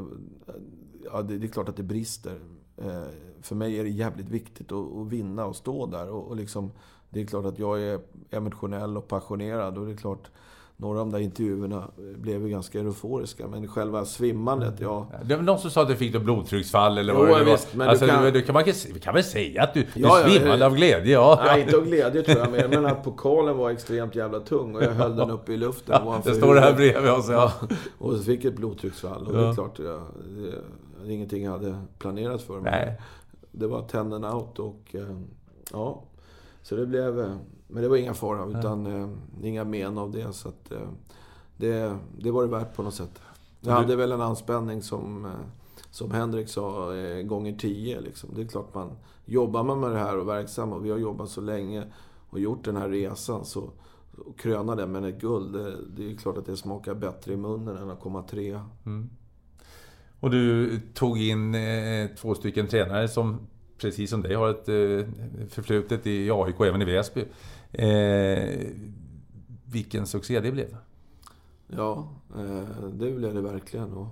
ja, det, det, är klart att det brister. Eh, för mig är det jävligt viktigt att, att vinna och stå där. Och, och liksom, det är klart att jag är emotionell och passionerad. Och det är klart, några av de där intervjuerna blev ju ganska euforiska, men själva svimmandet, ja... Det var någon som sa att du fick ett blodtrycksfall eller vad jo, det var. Visst, men alltså, du kan... Du, kan, man, vi kan väl säga att du, ja, du svimmade ja, av glädje? Ja. Nej, inte av glädje tror jag mer, men att pokalen var extremt jävla tung och jag höll den uppe i luften. Ja, det står det här bredvid oss, ja. och så fick jag ett blodtrycksfall. Och det är klart, ja, det, det är ingenting jag hade planerat för. Nej. Det var tänden out och... Eh, ja. Så det blev... Eh, men det var inga fara, utan ja. Eh, inga men av det. Så att, det, det var det värt på något sätt. Jag hade väl en anspänning som, som Henrik sa, gånger tio. Liksom. Det är klart man... Jobbar man med det här och verksam, och vi har jobbat så länge och gjort den här resan, så och kröna det med ett guld, det, det, är klart att det smakar bättre i munnen än att komma trea. Mm. Och du tog in eh, två stycken tränare som precis som dig har ett eh, förflutet i AIK och även i Väsby. Eh, vilken succé det blev. Ja, eh, det blev det verkligen. Och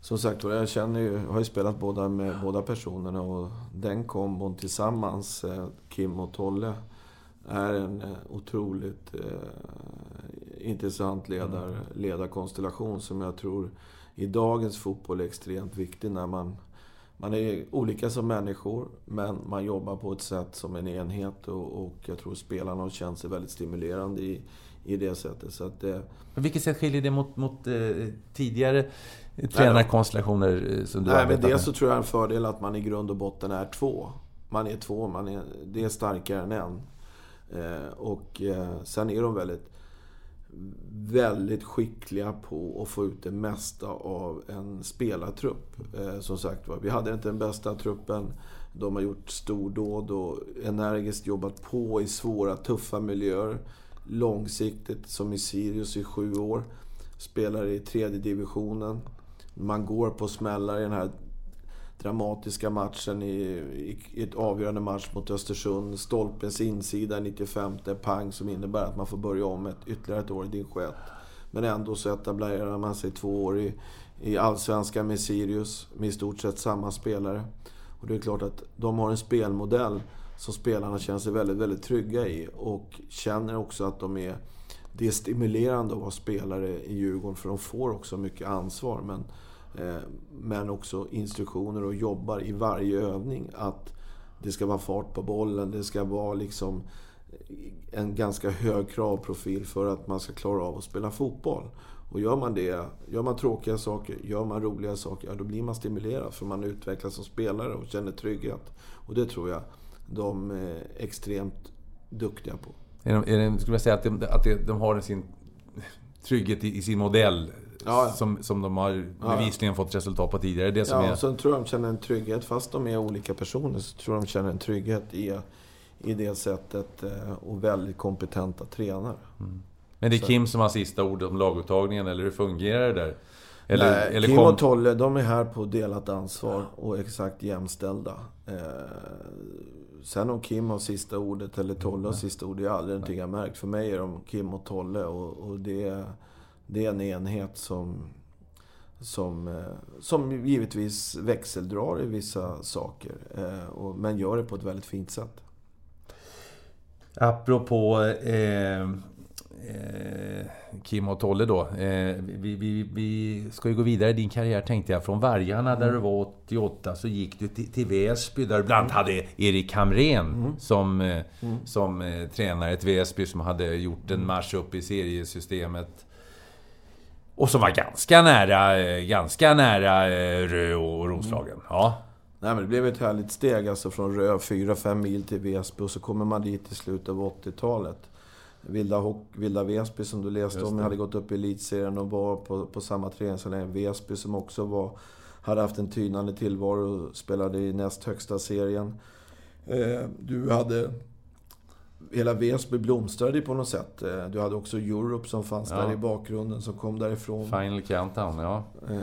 som sagt jag känner ju, jag har ju spelat båda med båda personerna och den kombon tillsammans, eh, Kim och Tolle, är en eh, otroligt intressant ledar, ledarkonstellation som jag tror i dagens fotboll är extremt viktig när man, man är olika som människor, men man jobbar på ett sätt som en enhet och, och jag tror spelarna har känt sig väldigt stimulerande i, i det sättet. Så att, eh, På vilket sätt skiljer det mot, mot eh, tidigare tränarkonstellationer eh, som du Nej, men med? dels så tror jag en fördel att man i grund och botten är två. Man är två, man är, det är starkare än en. Eh, och eh, sen är de väldigt, väldigt skickliga på att få ut det mesta av en spelartrupp. Eh, som sagt var, vi hade inte den bästa truppen. De har gjort stordåd och energiskt jobbat på i svåra, tuffa miljöer. Långsiktigt, som i Sirius i sju år. Spelar i tredje divisionen. Man går på smällar i den här dramatiska matchen i, i, i ett avgörande match mot Östersund. Stolpens insida i 95 pang som innebär att man får börja om ett, ytterligare ett år i division 1. Men ändå så etablerar man sig två år i, i Allsvenskan med Sirius, med i stort sett samma spelare. Och det är klart att de har en spelmodell som spelarna känner sig väldigt, väldigt trygga i. Och känner också att de är... Det är stimulerande att vara spelare i Djurgården för de får också mycket ansvar. Men, Eh, men också instruktioner och jobbar i varje övning att det ska vara fart på bollen, det ska vara liksom en ganska hög kravprofil för att man ska klara av att spela fotboll. Och gör man det, gör man tråkiga saker, gör man roliga saker, ja, då blir man stimulerad för man utvecklas som spelare och känner trygghet. Och det tror jag de är extremt duktiga på. Är de, är de, skulle jag säga att, de, att de, har sin trygghet i, i sin modell Ja, ja. Som, som de har bevisligen fått resultat på tidigare? Det som Ja, är... sen tror jag de känner en trygghet, fast de är olika personer, så tror jag de känner en trygghet i, i det sättet eh, och väldigt kompetenta tränare. Men det är så- Kim som har sista ordet om laguttagningen, eller hur fungerar det där? Eller, Nej, eller Kim kom- och Tolle, de är här på delat ansvar och exakt jämställda. Eh, sen om Kim har sista ordet eller Tolle har sista ordet, det är aldrig någonting jag märkt. För mig är de Kim och Tolle och, och det, det är en enhet som, som, eh, som givetvis växeldrar i vissa saker. Eh, men gör det på ett väldigt fint sätt. Apropå eh, eh, Kim och Tolle då. Eh, vi, vi, vi ska ju gå vidare i din karriär tänkte jag. Från Vargarna där du var 88 så gick du till, till Väsby där du bland annat hade Erik Hamrén som, eh, som eh, tränare. Ett Väsby som hade gjort en marsch upp i seriesystemet. Och som var ganska nära, eh, ganska nära eh, Rö och Roslagen. Ja. Nej, men det blev ett härligt steg alltså från Rö, 4-5 mil till Väsby och så kommer man dit i slutet av 80-talet. Vilda, Vilda Väsby som du läste om, hade gått upp i elitserien och var på, på samma träningsanläggning. Väsby som också var, hade haft en tynande tillvaro och spelade i näst högsta serien. Eh, du hade... Hela Väsby blomstrade ju på något sätt. Eh, Du hade också Europe som fanns Ja. där i bakgrunden, som kom därifrån. Final Countdown, ja. Eh,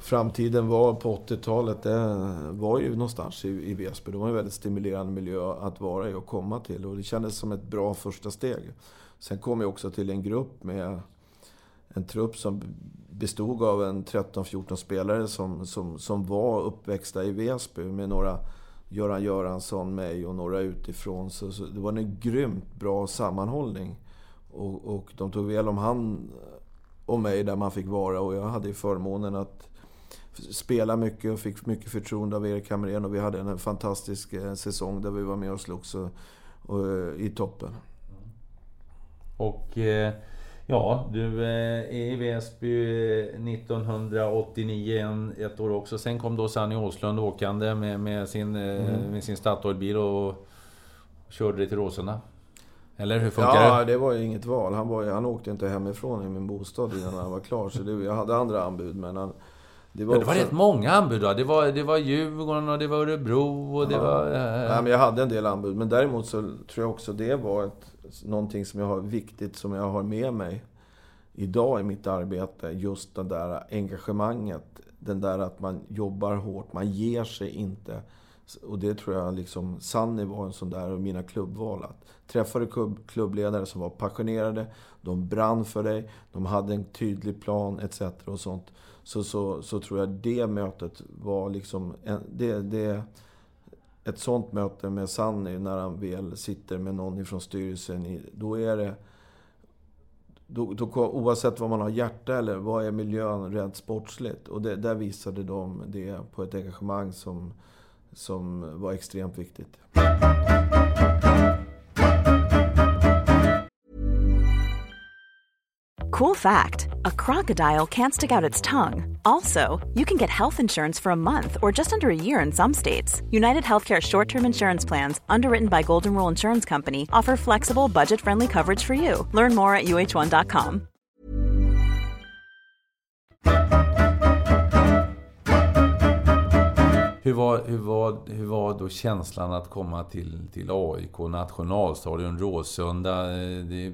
framtiden var på 80-talet, det var ju någonstans i, i Väsby. Det var en väldigt stimulerande miljö att vara i och komma till. Och det kändes som ett bra första steg. Sen kom jag också till en grupp med en trupp som bestod av en 13-14 spelare som, som, som var uppväxta i Väsby med några Göran Göransson, mig och några utifrån. Så, så det var en grymt bra sammanhållning. Och, och de tog väl om hand om mig där man fick vara och jag hade ju förmånen att spela mycket och fick mycket förtroende av Erik Hamrén och vi hade en fantastisk eh, säsong där vi var med och slogs och, och, eh, i toppen. Och eh, ja, du eh, är i Väsby eh, 1989, en, ett år också. Sen kom då Sanny Åslund åkande med, med sin, eh, med sin Statoilbil och körde dig till Råsunda. Eller hur funkar Ja, det? det var ju inget val. Han, var, han åkte inte hemifrån i min bostad innan han var klar. Så det, jag hade andra anbud, men han... Det var, Ja, det var också- rätt många anbud då. Det var, det var Djurgården och det var Örebro och det Ja. var... Nej, Eh, men jag hade en del anbud. Men däremot så tror jag också det var ett, någonting som jag har viktigt, som jag har med mig idag i mitt arbete. Just det där engagemanget. Den där att man jobbar hårt, man ger sig inte. Och det tror jag liksom, Sanni var en sån där, och mina klubbval. Att träffade klubb, klubbledare som var passionerade, de brann för dig, de hade en tydlig plan etc. och sånt. Så, så, så tror jag det mötet var liksom, en, det, det, ett sånt möte med Sanny när han väl sitter med någon ifrån styrelsen, i, då är det... då, då, oavsett vad man har hjärta eller vad är miljön rent sportsligt. Och det, där visade de det på ett engagemang som, som var extremt viktigt. Cool fact a crocodile can't stick out its tongue. Also, you can get health insurance for a month or just under a year in some states. United Healthcare short term insurance plans, underwritten by Golden Rule Insurance Company, offer flexible, budget friendly coverage for you. Learn more at uh1.com. Hur var, hur, var, hur var då känslan att komma till, till AIK, nationalstadion, Råsunda? Eh, det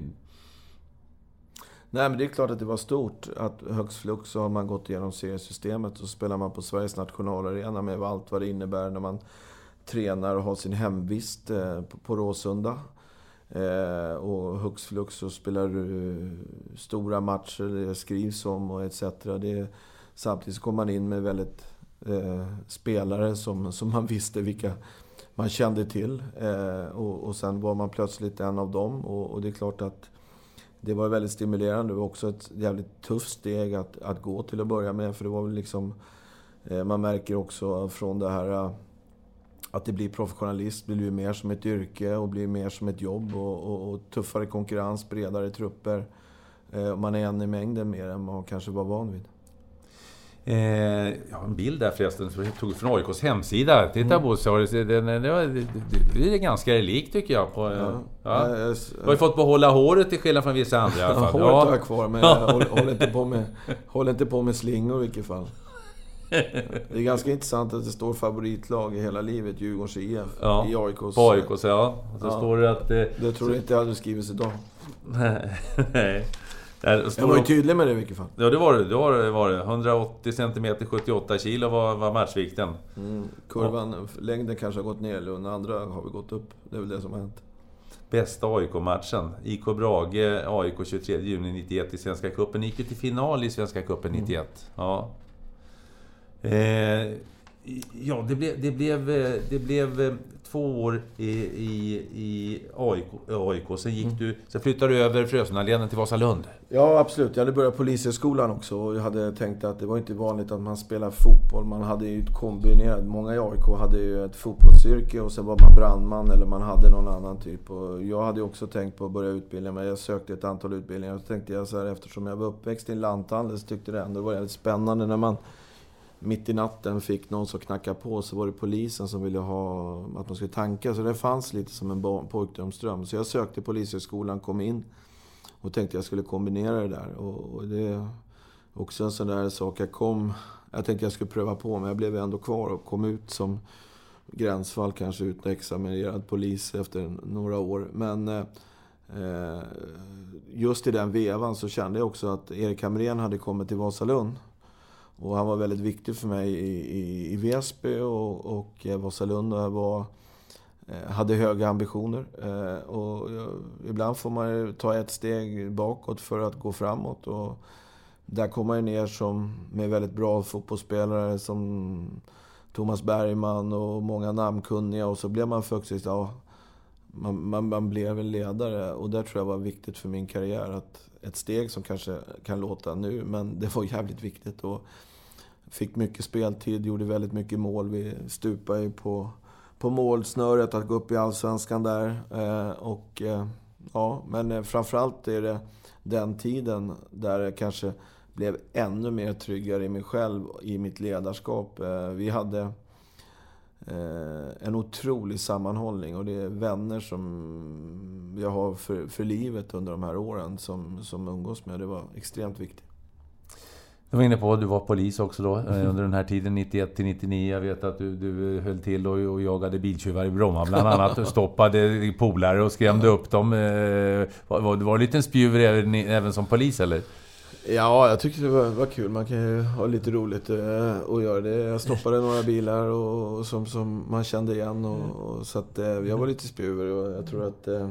Nej, men det är klart att det var stort. Att högst flux så har man gått igenom seriesystemet och så spelar man på Sveriges nationalarena med allt vad det innebär när man tränar och har sin hemvist eh, på Råsunda. Eh, och hux flux så spelar du stora matcher, det skrivs om och etc. Det, samtidigt så kom man in med väldigt eh, spelare som, som man visste vilka man kände till. Eh, och, och sen var man plötsligt en av dem. Och, och det är klart att det var väldigt stimulerande. Det var också ett jävligt tufft steg att, att gå till att börja med. För det var väl liksom... Eh, man märker också från det här eh, att det blir professionalist, blir mer som ett yrke och blir mer som ett jobb. Och, och, och tuffare konkurrens, bredare trupper. Eh, man är en i mängden mer än man kanske var van vid. Eh, jag har en bild där förresten, som jag tog från AIKs hemsida. Titta mm. Bosse, det, det, det, det är ganska likt tycker jag. På, ja. Ja. Du har ju fått behålla håret till skillnad från vissa andra i alla fall. Ja, håret har jag kvar, men jag håller, håller, inte på med, håller inte på med slingor i vilket fall. Det är ganska intressant att det står favoritlag i hela livet, Djurgårdens IF, ja, i AIKs... På AIKs, ja. Så ja. står det att... Det, det tror jag inte hade skrivits idag. Nej. Jag var ju tydlig med det i vilket fall. Ja, det var. Det var, det var det. 180 cm, 78 kg var, var matchvikten. Mm, kurvan, ja. längden kanske har gått ner, och den andra har vi gått upp. Det är väl det som har hänt. Bästa AIK-matchen. IK Brage, AIK 23 juni 91 i Svenska Cupen. Ni gick ju till final i Svenska Cupen 91. Mm. Ja. Eh, ja, det blev, det blev, det blev två år i, i, i AIK, AIK. Sen, gick mm. du, sen flyttade du över Frösundaleden till Vasalund. Ja, absolut. Jag hade börjat Polishögskolan också och jag hade tänkt att det var inte vanligt att man spelar fotboll. Man hade ju kombinerat. Många i AIK hade ju ett fotbollsyrke och sen var man brandman eller man hade någon annan typ. Och jag hade också tänkt på att börja utbilda mig. Jag sökte ett antal utbildningar. Så tänkte jag så här, eftersom jag var uppväxt i en lanthandel så tyckte jag det ändå var väldigt spännande när man mitt i natten fick någon som knackade på så var det polisen som ville ha att man skulle tanka. Så det fanns lite som en pojkdrömsdröm. Så jag sökte Polishögskolan, kom in och tänkte jag skulle kombinera det där. Och, det är också en sån där sak. Jag kom... Jag tänkte jag skulle pröva på, men jag blev ändå kvar och kom ut som gränsfall, kanske utexaminerad polis efter några år. Men eh, eh just i den vevan så kände jag också att Erik Hamrén hade kommit till Vasalund. Och han var väldigt viktig för mig i, i, i Väsby och, och eh, Vasalund. Och jag var, eh, hade höga ambitioner. Eh, och ibland får man ta ett steg bakåt för att gå framåt. Och där kom man ner som, med väldigt bra fotbollsspelare som Thomas Bergman och många namnkunniga. Och så blev man faktiskt... Ja, man, man, man blev en ledare. Och det tror jag var viktigt för min karriär. Att ett steg som kanske kan låta nu, men det var jävligt viktigt. Och fick mycket speltid, gjorde väldigt mycket mål. Vi stupade ju på, på målsnöret att gå upp i Allsvenskan där. Eh, och, eh, ja, men eh, framförallt är det den tiden där jag kanske blev ännu mer tryggare i mig själv, i mitt ledarskap. Eh, vi hade Eh, en otrolig sammanhållning och det är vänner som jag har för, för livet under de här åren som, som umgås med. Det var extremt viktigt. Du var inne på att du var polis också då eh, under den här tiden, 91 till 99. Jag vet att du, du höll till och, och jagade biltjuvar i Bromma bland annat. Och stoppade polare och skrämde upp dem. Eh, var, var, var du en liten spjuver även, även som polis eller? Ja, jag tyckte det var, var, kul. Man kan ju ha lite roligt eh, och göra det. Jag stoppade några bilar och, och som, som man kände igen. Och, och så att, eh, jag var lite spjuver och jag tror att eh,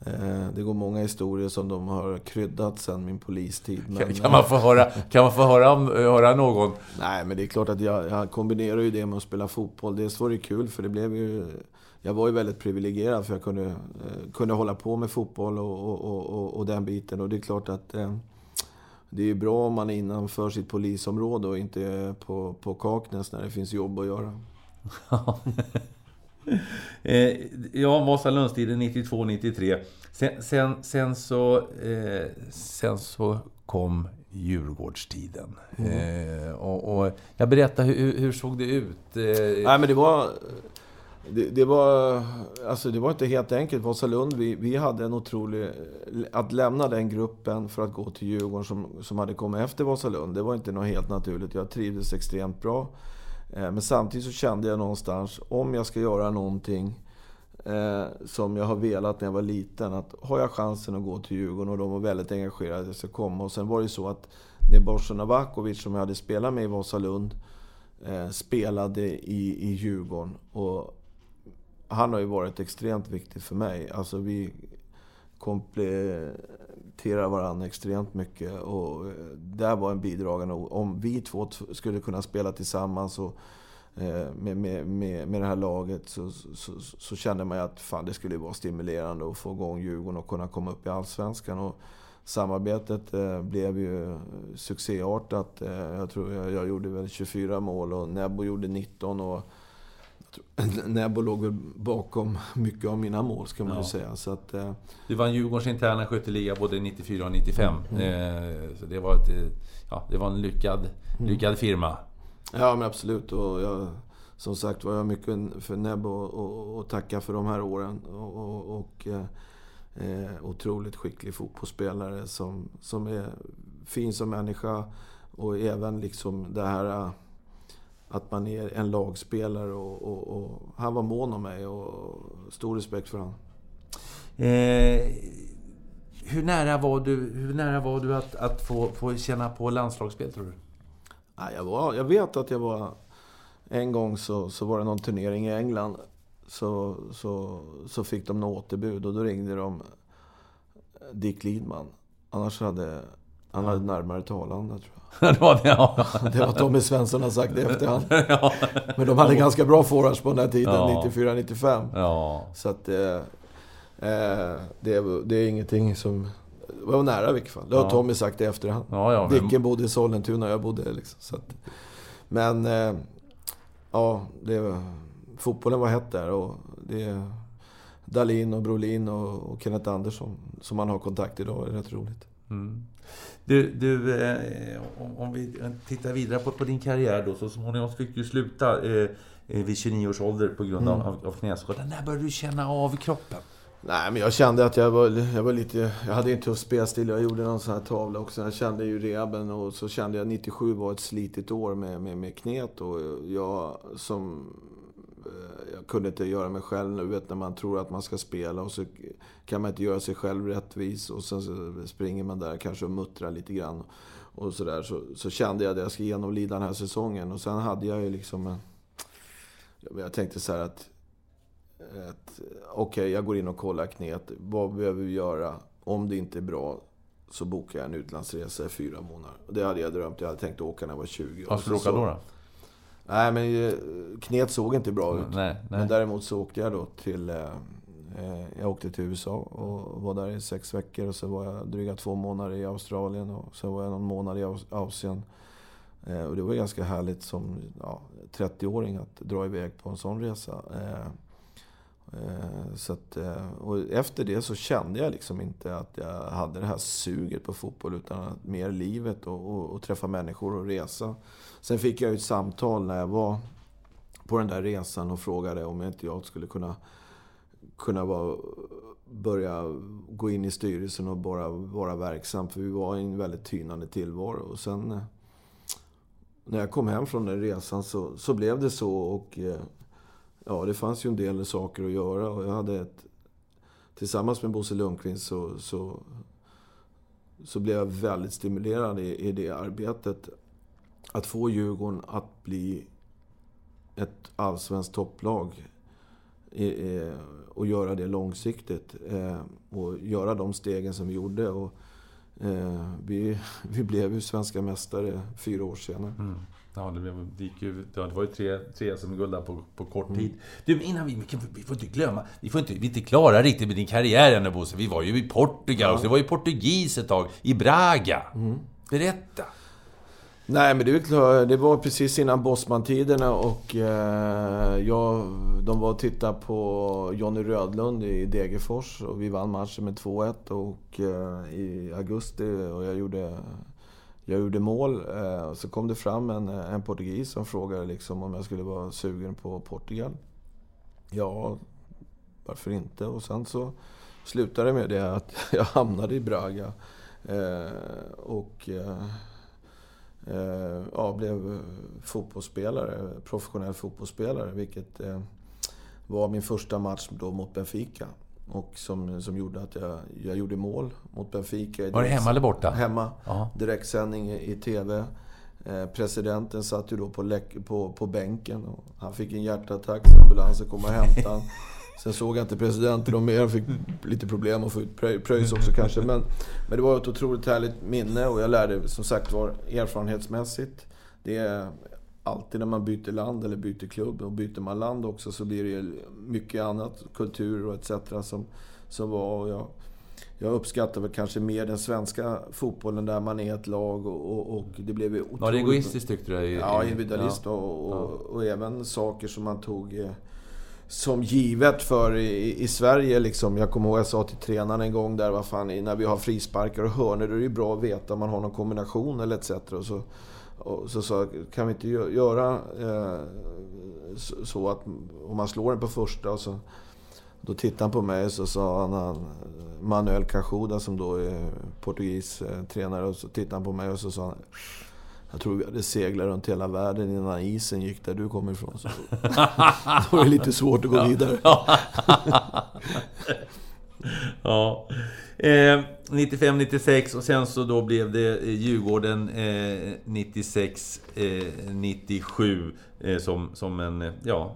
eh, det går många historier som de har kryddat sen min polistid. Men, kan, man få höra, kan man få höra, höra någon? Nej, men det är klart att jag, jag kombinerar ju det med att spela fotboll. Dels var det kul för det blev ju jag var ju väldigt privilegierad för jag kunde, eh, kunde hålla på med fotboll och, och, och, och den biten. Och det är klart att eh, det är bra om man är innanför sitt polisområde och inte är på, på Kaknäs när det finns jobb att göra. eh, ja, Vasalundstiden 92-93. Sen, sen, sen, så, eh, sen så kom Djurgårdstiden. Mm. Eh, och, och, jag berättar, hur, hur såg det ut? Eh, Nej, men det var... Det, det, var, alltså det var inte helt enkelt. Vasalund, vi, vi hade en otrolig... Att lämna den gruppen för att gå till Djurgården som, som hade kommit efter Vasalund, det var inte något helt naturligt. Jag trivdes extremt bra. Eh, men samtidigt så kände jag någonstans, om jag ska göra någonting eh, som jag har velat när jag var liten, att har jag chansen att gå till Djurgården och de var väldigt engagerade att jag ska komma. Och sen var det ju så att Nebojsa Novakovic, som jag hade spelat med i Vasalund, eh, spelade i, i Djurgården. Och han har ju varit extremt viktig för mig. Alltså vi kompletterar varandra extremt mycket. Och eh, det var en bidragande Om vi två skulle kunna spela tillsammans och eh, med, med, med, med det här laget så, så, så kände man ju att fan, det skulle vara stimulerande att få igång Djurgården och kunna komma upp i Allsvenskan. Och samarbetet eh, blev ju succéartat. Eh, jag tror jag, jag gjorde väl 24 mål och Nebbo gjorde 19. Och Nebo låg väl bakom mycket av mina mål, ska man ja. ju säga. Så att, eh... Du vann Djurgårdens interna skytteliga både 94 och 95. Mm. Eh, så det var, ett, ja, det var en lyckad, mm. lyckad firma. Ja, men absolut. Och jag, som sagt var jag mycket för och, och tacka för de här åren. Och, och, eh, otroligt skicklig fotbollsspelare som, som är fin som människa. Och även liksom det här att man är en lagspelare och, och, och, han var mån om mig och stor respekt för honom. Eh, hur, nära var du, hur nära var du att, att få, få känna på landslagsspel, tror du? Ja, jag, var, jag vet att jag var... En gång så, så var det någon turnering i England. Så, så, så fick de något återbud och då ringde de Dick Lidman. Annars hade han hade närmare talande, tror jag. det var det, ja. Det var Tommy Svensson har sagt i efterhand. ja. Men de hade ganska bra forwards på den här tiden, ja. 94-95. Ja. Så att... Eh, eh, det, det är ingenting som... Det var nära i vilket fall. Det har ja. Tommy sagt i efterhand. Ja, ja, men... Dicken bodde i Sollentuna och jag bodde liksom. Så att, men... Eh, ja, det, fotbollen var hett där och det... Dalin och Brolin och, och Kenneth Andersson som man har kontakt idag är rätt roligt. Mm. Du, du eh, om vi tittar vidare på, på din karriär då, så småningom fick du sluta eh, eh vid 29 års ålder på grund av, mm. av knäskada. När började du känna av kroppen? Nej, men jag kände att jag var, jag var lite... Jag hade en tuff spelstil. Jag gjorde någon sån här tavla också. Jag kände ju rehaben och så kände jag att 97 var ett slitigt år med, med, med knät. Och jag som jag kunde inte göra mig själv nu, vet när man tror att man ska spela och så kan man inte göra sig själv rättvis och sen så springer man där kanske och muttrar lite grann. Och så, där. Så, så kände jag att jag ska genomlida den här säsongen. Och sen hade jag ju liksom en... Jag tänkte så att... att Okej, okay, jag går in och kollar knät. Vad behöver vi göra? Om det inte är bra så bokar jag en utlandsresa i fyra månader. Och det hade jag drömt. Jag hade tänkt åka när jag var 20. Vad skulle du åka då? då? Nej, men eh, knät såg inte bra ut. Nej, nej. Men däremot så åkte jag då till... Eh, eh, jag åkte till USA och var där i sex veckor. Och så var jag dryga två månader i Australien och sen var jag någon månad i Asien. och det var ganska härligt som ja, 30-åring att dra iväg på en sån resa. Eh, så att, eh, och efter det så kände jag liksom inte att jag hade det här suget på fotboll utan mer livet och, och, och träffa människor och resa. Sen fick jag ett samtal när jag var på den där resan och frågade om inte jag skulle kunna, kunna vara, börja gå in i styrelsen och bara vara verksam. För vi var i en väldigt tynande tillvaro. Och sen eh, när jag kom hem från den resan så, så blev det så. Och ja, det fanns ju en del saker att göra. Och jag hade ett... Tillsammans med Bosse Lundqvist så, så, så blev jag väldigt stimulerad i, i det arbetet att få Djurgården att bli ett allsvenskt topplag och göra det långsiktigt. Eh, och göra de stegen som vi gjorde. Och, eh, vi, vi blev ju svenska mästare fyra år senare. Mm. Ja, det, blev, det, gick ju, det var ju tre, tre SM-guld där på, på kort mm. tid. Du, innan vi, vi får inte glömma, vi får inte, vi är inte klara riktigt med din karriär ännu Bosse. Vi var ju i Portugal, ja. så det var ju portugis ett tag, i Braga. Mm. Berätta! Nej, men det är klart, det var precis innan Bosman-tiderna och eh, jag, de var och tittade på Jonny Rödlund i Degerfors och vi vann matchen med 2-1 och eh, i augusti och jag gjorde, jag gjorde mål. Eh, och så kom det fram en, en portugis som frågade liksom om jag skulle vara sugen på Portugal. Ja, varför inte? Och sen så slutade det med det att jag hamnade i Braga. Eh, och eh, Eh, ja, blev fotbollsspelare, professionell fotbollsspelare. Vilket eh, var min första match då mot Benfica. Och som, som gjorde att jag, jag gjorde mål mot Benfica. Var det hemma eller borta? Hemma. Aha. Direktsändning i, i TV. Eh, presidenten satt ju då på, på, på bänken. Och han fick en hjärtattack, så ambulansen kom och hämtade honom. Sen såg jag inte presidenten och mer. Jag fick lite problem att få ut pröjs också kanske. Men, men det var ett otroligt härligt minne och jag lärde som sagt var erfarenhetsmässigt. Det är alltid när man byter land eller byter klubb. Och byter man land också så blir det mycket annat, kultur och etc. som, som var. Och jag, jag uppskattar väl kanske mer den svenska fotbollen där man är ett lag och, och, och det blev otroligt... Var det egoistiskt tyckte du? Ja, individualist ja. Och, och, och, även saker som man tog eh, som givet för i, i, Sverige. Liksom. Jag kommer ihåg jag sa till tränaren en gång där, vad fan, när vi har frisparkar och hörnor, då är det ju bra att veta om man har någon kombination eller etc. Och så, och så sa kan vi inte göra eh, så att om man slår den på första och så... Då tittade han på mig och så sa han, han Manuel Cajuda som då är portugis eh, tränare och så tittade han på mig och så sa han jag tror vi hade seglat runt hela världen innan isen gick där du kommer ifrån. Så då var det lite svårt att gå vidare. ja. Eh, 95-96 och sen så då blev det eh, Djurgården eh, 96-97 eh, eh, som, som en, eh, ja,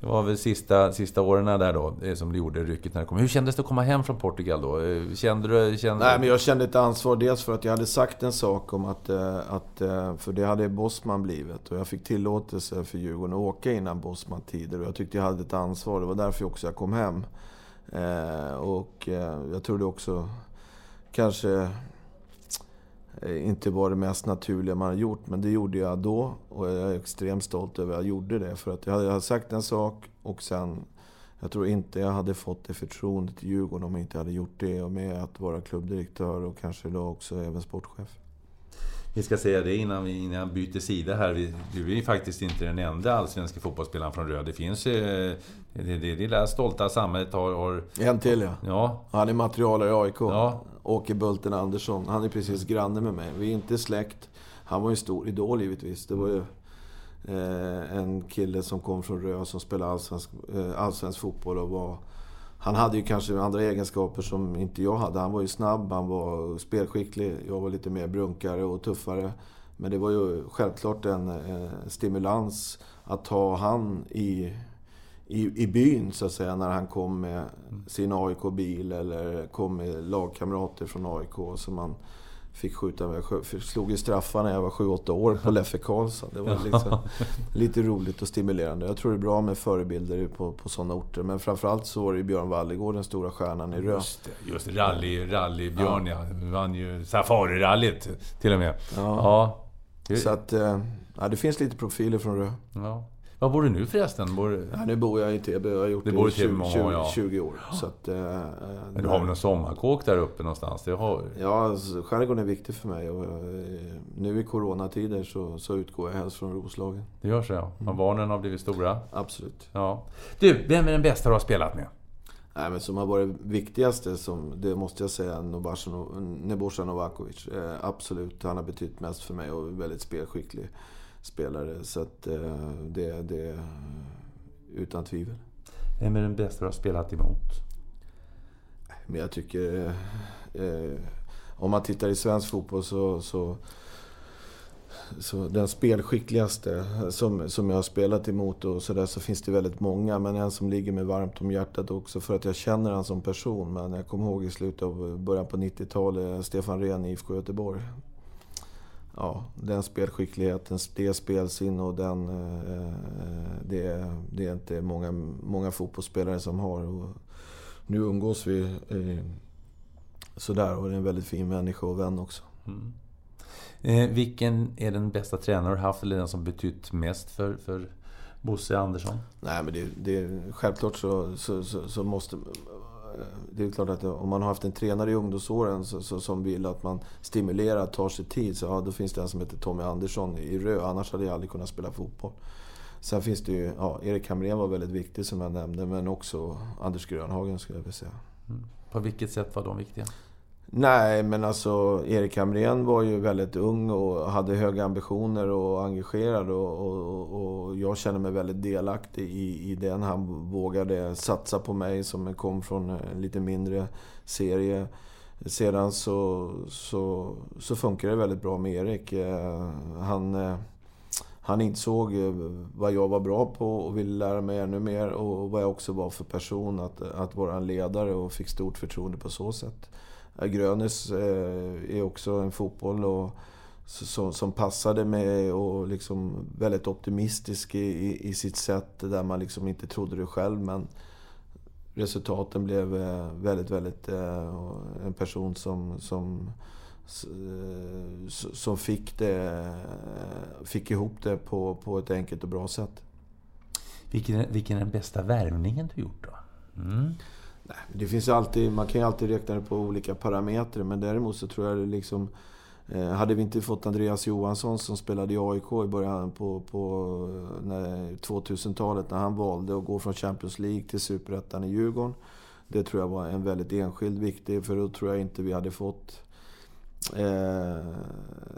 det var väl sista, sista åren där då som du gjorde rycket när det kom. Hur kändes det att komma hem från Portugal då? Kände du... Kände... Nej, men jag kände ett ansvar. Dels för att jag hade sagt en sak om att... Att för det hade Bosman blivit. Och jag fick tillåtelse för Djurgården att åka innan Bosman-tider. Och jag tyckte jag hade ett ansvar. Det var därför också jag kom hem. Eh, och eh, jag trodde också kanske eh, inte var det mest naturliga man har gjort, men det gjorde jag då. Och jag är extremt stolt över att jag gjorde det. För att jag hade sagt en sak och sen... Jag tror inte jag hade fått det förtroendet i Djurgården om jag inte hade gjort det. Och med att vara klubbdirektör och kanske då också även sportchef. Vi ska säga det innan vi innan jag byter sida här. Vi, du är faktiskt inte den enda allsvenska fotbollsspelaren från Röd. Det finns... Eh, det, det, det lilla stolta samhället har, har... En till ja. ja. Han är materialare i AIK. Ja. Åke Bulten Andersson. Han är precis granne med mig. Vi är inte släkt. Han var ju stor idol givetvis. Det var ju eh, en kille som kom från Rö som spelade allsvensk, eh, allsvensk fotboll och var... Han hade ju kanske andra egenskaper som inte jag hade. Han var ju snabb, han var spelskicklig. Jag var lite mer brunkare och tuffare. Men det var ju självklart en eh, stimulans att ha han i i, i byn så att säga när han kom med sin AIK-bil eller kom med lagkamrater från AIK Så man fick skjuta med. Jag slog ju straffar när jag var 7-8 år på Leffe Karlsson. Det var liksom lite roligt och stimulerande. Jag tror det är bra med förebilder på, på sådana orter. Men framförallt så var det Björn Wallegård, den stora stjärnan i Rö. Just det, just rally, rally Björn ja. ja. vann ju Safari-rallyt till och med. Ja. ja. Så att, eh, ja, det finns lite profiler från Rö. Ja. Var bor du nu förresten? Bor... Ja, nu bor jag i Täby. Jag har gjort det, det i 20, 20, ja. 20, år. Så att, eh, Men du har väl någon sommarkåk där uppe någonstans? Det har... Ja, alltså, skärgården är viktig för mig. Och, eh, nu i coronatider så, så utgår jag helst från Roslagen. Det gör så ja. Mm. Barnen har blivit stora? Absolut. Ja. Du, vem är den bästa du har spelat med? Nej, men som har varit viktigaste, som, det måste jag säga, Nebojsa Novakovic. Eh, absolut, han har betytt mest för mig och är väldigt spelskicklig spelare. Så att eh, det, det utan tvivel. Vem är den bästa du har spelat emot? Men jag tycker... Eh, om man tittar i svensk fotboll så, så, så den spelskickligaste som, som jag har spelat emot och så där så finns det väldigt många. Men en som ligger mig varmt om hjärtat också för att jag känner honom som person. Men jag kommer ihåg i slutet av början på 90-talet, Stefan Rehn i IFK Göteborg. Ja, den spelskickligheten, det spelsinne och den... Eh, det, det är inte många, många fotbollsspelare som har. Och nu umgås vi eh, sådär och det är en väldigt fin människa och vän också. Mm. Eh, vilken är den bästa tränare du haft eller den som betytt mest för, för Bosse Andersson? Nej, men det, det, självklart så, så, så, så måste det är klart att om man har haft en tränare i ungdomsåren så, så, som vill att man stimulerar, tar sig tid, så ja, då finns det en som heter Tommy Andersson i Rö. Annars hade jag aldrig kunnat spela fotboll. Sen finns det ju, ja, Erik Hamrén var väldigt viktig som jag nämnde, men också Anders Grönhagen skulle jag vilja säga. Mm. På vilket sätt var de viktiga? Nej, men alltså Erik Hamrén var ju väldigt ung och hade höga ambitioner och engagerad. Och, och, och jag känner mig väldigt delaktig i, i den. Han vågade satsa på mig som kom från en lite mindre serie. Sedan så, så, så funkar det väldigt bra med Erik. Eh, han, eh, han insåg eh, vad jag var bra på och ville lära mig ännu mer. Och vad jag också var för person, att, att vara en ledare och fick stort förtroende på så sätt. Grönes eh, är också en fotboll och, som, som passade mig och liksom väldigt optimistisk i, i, sitt sätt där man liksom inte trodde det själv. Men resultaten blev eh, väldigt, väldigt... Eh, en person som, som, som fick, det, fick ihop det på, på ett enkelt och bra sätt. Vilken, vilken är den bästa värvningen du gjort då? Mm. Nej, det finns alltid, man kan ju alltid räkna det på olika parametrar, men däremot så tror jag liksom... Eh, hade vi inte fått Andreas Johansson som spelade i AIK i början på, på 2000-talet när han valde att gå från Champions League till Superettan i Djurgården. Det tror jag var en väldigt enskild viktig, för då tror jag inte vi hade fått eh,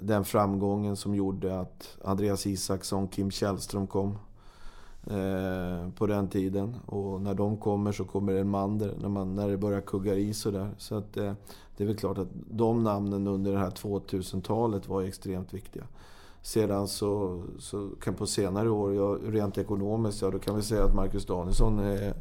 den framgången som gjorde att Andreas Isaksson, Kim Källström kom. Eh, på den tiden. Och när de kommer så kommer en Mander, när, man, när det börjar kugga i sådär. Så att eh, det är väl klart att de namnen under det här 2000-talet var extremt viktiga. Sedan så, så kan på senare år, ja, rent ekonomiskt, ja då kan vi säga att Marcus Danielsson är,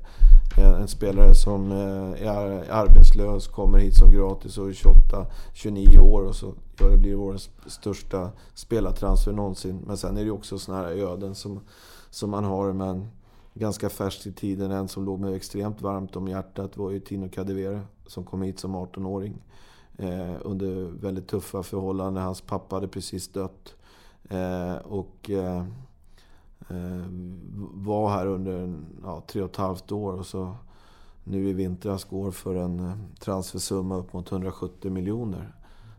är en spelare som eh, är arbetslös, kommer hit som gratis och är 28, 29 år och så ja, det blir vår största spelartransfer någonsin. Men sen är det ju också sådana här öden som som man har. Men ganska färsk i tiden, en som låg mig extremt varmt om hjärtat var ju Tino Kadewere som kom hit som 18-åring. Eh, under väldigt tuffa förhållanden. Hans pappa hade precis dött. Eh, och eh, eh var här under ja, tre och ett halvt år. Och så nu i vintras går för en eh, transfersumma upp mot 170 miljoner.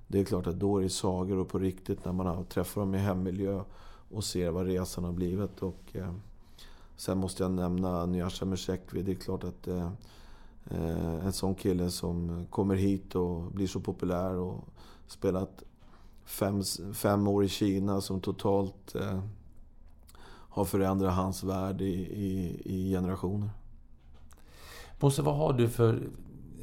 Det är klart att då är det sagor och på riktigt när man träffar dem i hemmiljö och ser vad resan har blivit. Och, eh, sen måste jag nämna Nyasha Meshekvi. Det är klart att eh, eh, en sån kille som kommer hit och blir så populär och spelat fem, fem år i Kina som totalt eh, har förändrat hans värld i, i, i generationer. Bosse, vad har du för...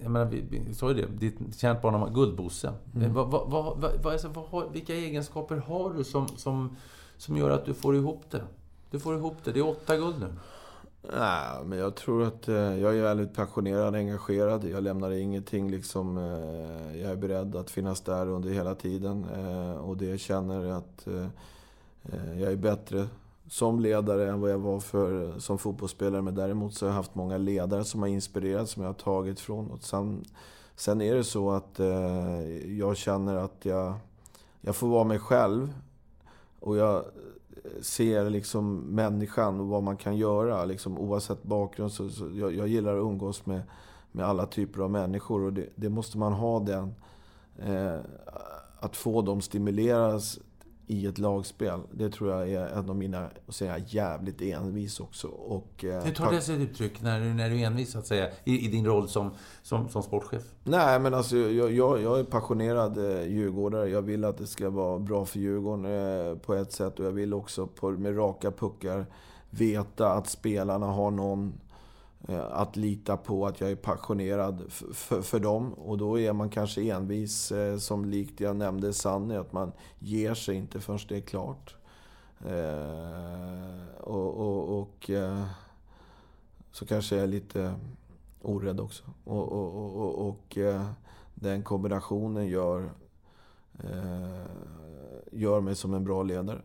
Jag menar, vi, vi sa ju det, ditt kärt barn Guldbosse. Mm. Vad, vad, vad, vad, alltså, vilka egenskaper har du som, som som gör att du får ihop det? Du får ihop det. Det är åtta guld nu. Nej, men jag tror att eh, jag är väldigt passionerad och engagerad. Jag lämnar ingenting liksom. Eh, jag är beredd att finnas där under hela tiden. Eh, och det känner att eh, eh, jag är bättre som ledare än vad jag var för, eh, som fotbollsspelare. Men däremot så har jag haft många ledare som har inspirerat, som jag har tagit från. Och sen, sen är det så att jag känner att jag, jag får vara mig själv. Och jag eh, ser liksom människan och vad man kan göra. Liksom, oavsett bakgrund. Så, så jag, jag, gillar att umgås med, med alla typer av människor. Och det, det måste man ha den... Eh, att få dem stimuleras i ett lagspel. Det tror jag är en av mina, att säga, jävligt envis också. Och, eh, Hur tar det sig uttryck när du, när du är envis, att säga, i, i, din roll som, som, som sportchef? Nej, men alltså jag, jag, jag är passionerad eh, djurgårdare. Jag vill att det ska vara bra för Djurgården eh, på ett sätt. Och jag vill också på, med raka puckar veta att spelarna har någon Eh, att lita på att jag är passionerad för, dem. Och då är man kanske envis, eh, som likt jag nämnde Sanny, att man ger sig inte förrän det är klart. Eh, och, och, och eh, så kanske jag är lite orädd också. Och, och, och, och den kombinationen gör gör mig som en bra ledare.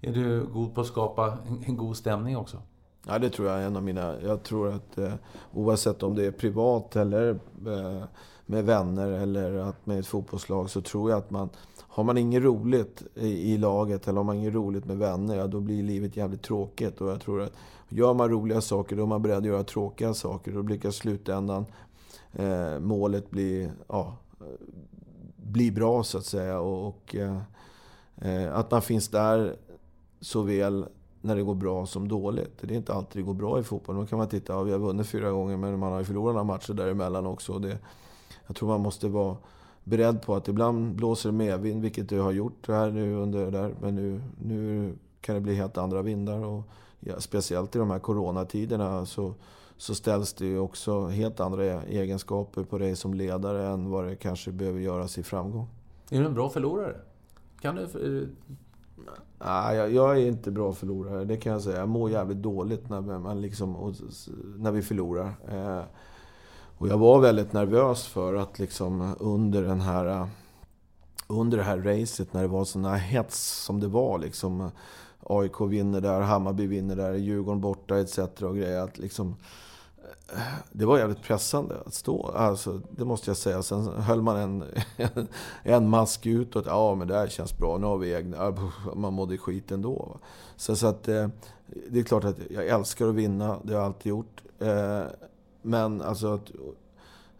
Är du god på att skapa en, en god stämning också? Ja, det tror jag är en av mina... Jag tror att eh, oavsett om det är privat eller eh, med vänner eller att med ett fotbollslag så tror jag att man... Har man inget roligt i, i laget eller har man inget roligt med vänner, ja, då blir livet jävligt tråkigt. Och jag tror att gör man roliga saker, då är man beredd att göra tråkiga saker. Då brukar slutändan eh, målet bli, ja, bli bra, så att säga. Och, och eh, att man finns där såväl när det går bra som dåligt. Det är inte alltid det går bra i fotboll. Då kan man titta, ja, vi har vunnit fyra gånger men man har ju förlorat några matcher däremellan också. Det, jag tror man måste vara beredd på att ibland blåser det medvind, vilket det har gjort här nu under där. Men nu, nu kan det bli helt andra vindar. Och, ja, speciellt i de här coronatiderna så, så ställs det ju också helt andra egenskaper på dig som ledare än vad det kanske behöver göras i framgång. Är du en bra förlorare? Kan du Nej, jag, jag, är inte bra förlorare, det kan jag säga. Jag mår jävligt dåligt när, man liksom, när vi förlorar. Eh, och jag var väldigt nervös för att liksom under den här... Eh, under det här racet, när det var sån här hets som det var. Liksom, eh, AIK vinner där, Hammarby vinner där, Djurgården borta etc. och grejer. Att liksom, det var jävligt pressande att stå. Alltså, det måste jag säga. Sen höll man en, en mask utåt. Ja, men det här känns bra. Nu har vi egna... Man mådde skit ändå. Så, så att, eh, det är klart att jag älskar att vinna. Det har jag alltid gjort. Eh, men alltså att,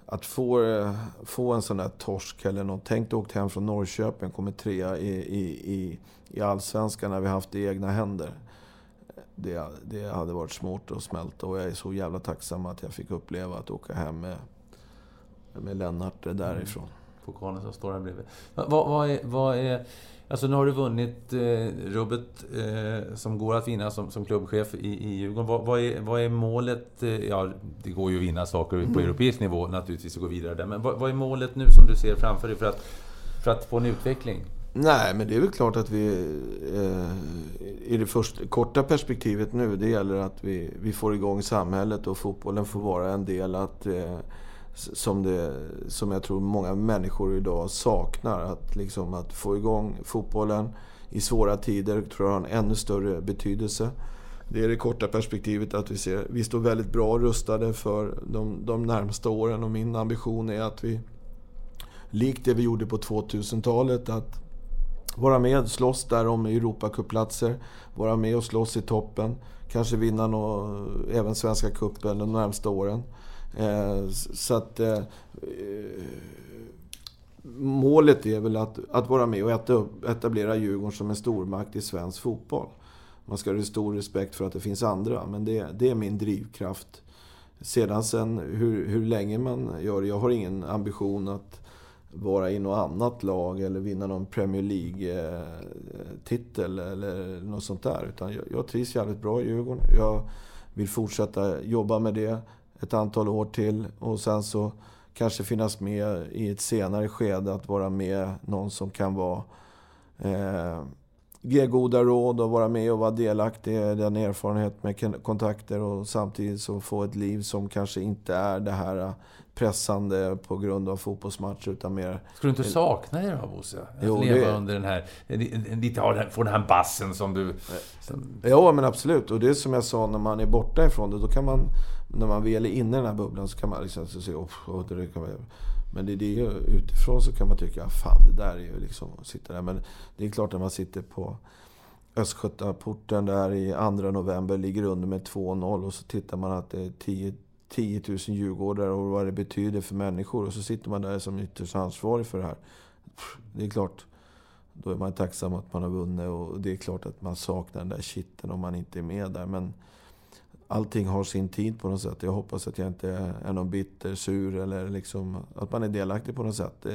att få, eh, få en sån där torsk eller något. Tänk dig åkt hem från Norrköping, kommit trea i, i, i, i Allsvenskan när vi haft det i egna händer det, det hade varit svårt att smälta och jag är så jävla tacksam att jag fick uppleva att åka hem med, med Lennart därifrån. Mm. Pokalen som står här bredvid. Vad, vad, är, vad är... Alltså nu har du vunnit eh, rubbet eh, som går att vinna som, som klubbchef i, i Djurgården. Vad, vad, är, vad är målet? Eh, ja, det går ju att vinna saker på mm. europeisk nivå naturligtvis och gå vidare där. Men vad, vad är målet nu som du ser framför dig för att, för att få en utveckling? Nej, men det är väl klart att vi... Eh, I det första, korta perspektivet nu, det gäller att vi, vi får igång samhället och fotbollen får vara en del att... Eh, som, det, som jag tror många människor idag saknar. Att, liksom, att få igång fotbollen i svåra tider tror jag har en ännu större betydelse. Det är det korta perspektivet att vi ser... Vi står väldigt bra rustade för de, de närmsta åren och min ambition är att vi likt det vi gjorde på 2000-talet, att vara med och slåss där om europacupplatser, Vara med och slåss i toppen. Kanske vinna nå, även Svenska cupen de närmsta åren. Eh, så att... Eh, målet är väl att, att vara med och etablera Djurgården som en stormakt i svensk fotboll. Man ska ha stor respekt för att det finns andra, men det, det är min drivkraft. Sedan sen hur, hur länge man gör det, jag har ingen ambition att vara i något annat lag eller vinna någon Premier League-titel eller något sånt där. Utan jag, jag trivs jävligt bra i Djurgården. Jag vill fortsätta jobba med det ett antal år till och sen så kanske finnas med i ett senare skede att vara med någon som kan vara eh, ge goda råd och vara med och vara delaktig i den erfarenhet med kontakter och samtidigt så få ett liv som kanske inte är det här pressande på grund av fotbollsmatcher utan mer... Skulle du inte sakna det då, Bosse? Att jo, leva det... under den här... Lite få den här bassen som du... Som... Ja, men absolut. Och det är som jag sa, när man är borta ifrån det, då kan man... När man väl är inne i den här bubblan så kan man liksom se... Oh, oh, det kan man, men det, det är utifrån så kan man tycka, fan det där är ju liksom att sitta där. Men det är klart när man sitter på Östgötaporten där i 2 november, ligger under med 2-0 och så tittar man att det är 10 10 000 djurgårdare och vad det betyder för människor. Och så sitter man där som ytterst ansvarig för det här. Det är klart, då är man tacksam att man har vunnit och det är klart att man saknar den där kitten om man inte är med där. Men allting har sin tid på något sätt. Jag hoppas att jag inte är någon bitter, sur eller liksom att man är delaktig på något sätt.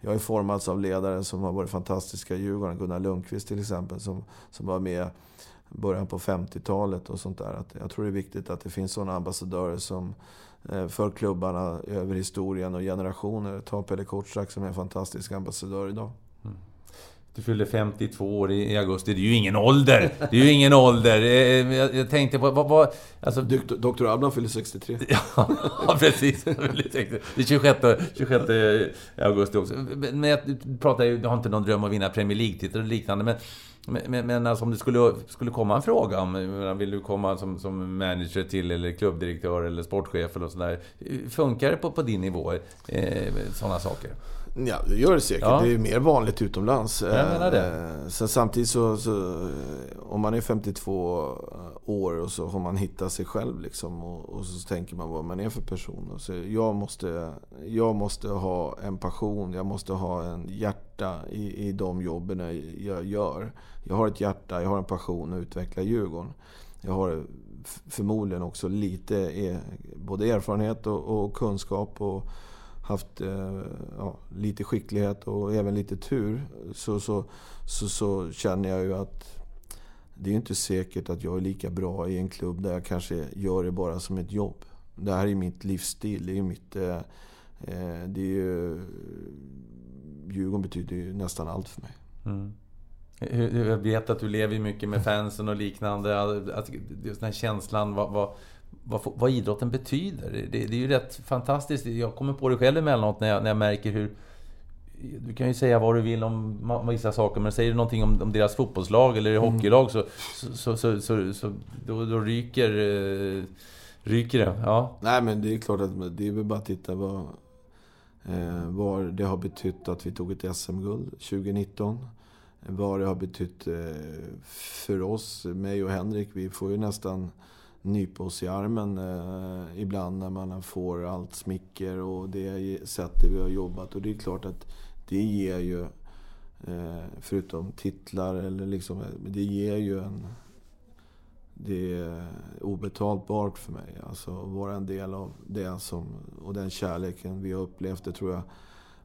jag har formats av ledare som har varit fantastiska i Djurgården. Gunnar Lundqvist till exempel som, som var med början på 50-talet och sånt där. Att jag tror det är viktigt att det finns sådana ambassadörer som eh, för klubbarna över historien och generationer. Ta Pelle Kortsak som är en fantastisk ambassadör idag. Mm. Du fyllde 52 år i, augusti. Det är ju ingen ålder! Det är ju ingen ålder. Eh, jag, jag tänkte på... Vad, vad, alltså... Dr. Abram fyller 63. ja, precis. Det är 26, 26 augusti också. Men jag pratar ju... Du har inte någon dröm om att vinna Premier League-titel och liknande, men... Men, men alltså om det skulle, skulle komma en fråga om... Vill du komma som, som manager till, eller klubbdirektör, eller sportchef eller sådär. Funkar det på, på din nivå? Eh, sådana saker? Ja, det gör det säkert. Ja. Det är mer vanligt utomlands. Jag menar det. Eh, sen samtidigt så, så, Om man är 52 år och så har man hittat sig själv liksom. Och, och så tänker man vad man är för person. Och så jag, måste, jag måste ha en passion, jag måste ha en hjärta i, i de jobben jag gör. Jag har ett hjärta, jag har en passion att utveckla Djurgården. Jag har förmodligen också lite e, både erfarenhet och, och kunskap. och haft eh, ja, lite skicklighet och även lite tur så, så, så, så, känner jag ju att det är inte säkert att jag är lika bra i en klubb där jag kanske gör det bara som ett jobb. Det här är mitt livsstil. Det är mitt... Eh, Eh, det är ju, Djurgården betyder ju nästan allt för mig. Mm. Jag vet att du lever mycket med fansen och liknande. Att, just den här känslan. Vad, vad, vad, vad idrotten betyder. Det, det, är ju rätt fantastiskt. Jag kommer på det själv emellanåt när jag, när jag märker hur... Du kan ju säga vad du vill om vissa saker, men säger du någonting om, om deras fotbollslag eller mm. hockeylag så, så, så, så, så då, då ryker, eh, ryker det. Ja. Nej, men det är klart att det är väl bara att titta vad, eh, vad det har betytt att vi tog ett SM-guld 2019. Vad det har betytt eh, för oss, mig och Henrik. Vi får ju nästan nypa oss i armen eh, ibland när man får allt smicker och det sättet vi har jobbat. Och det är klart att det ger ju, eh, förutom titlar, eller liksom, det ger ju en... Det är obetalbart för mig. Alltså att vara en del av det som, och den kärleken vi har upplevt. Det tror jag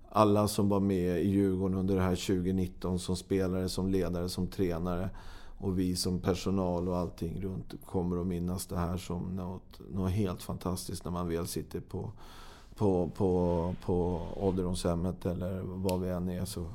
alla som var med i Djurgården under det här 2019 som spelare, som ledare, som tränare och vi som personal och allting runt kommer att minnas det här som något, något helt fantastiskt när man väl sitter på, på, på, på ålderdomshemmet eller var vi än är. Så,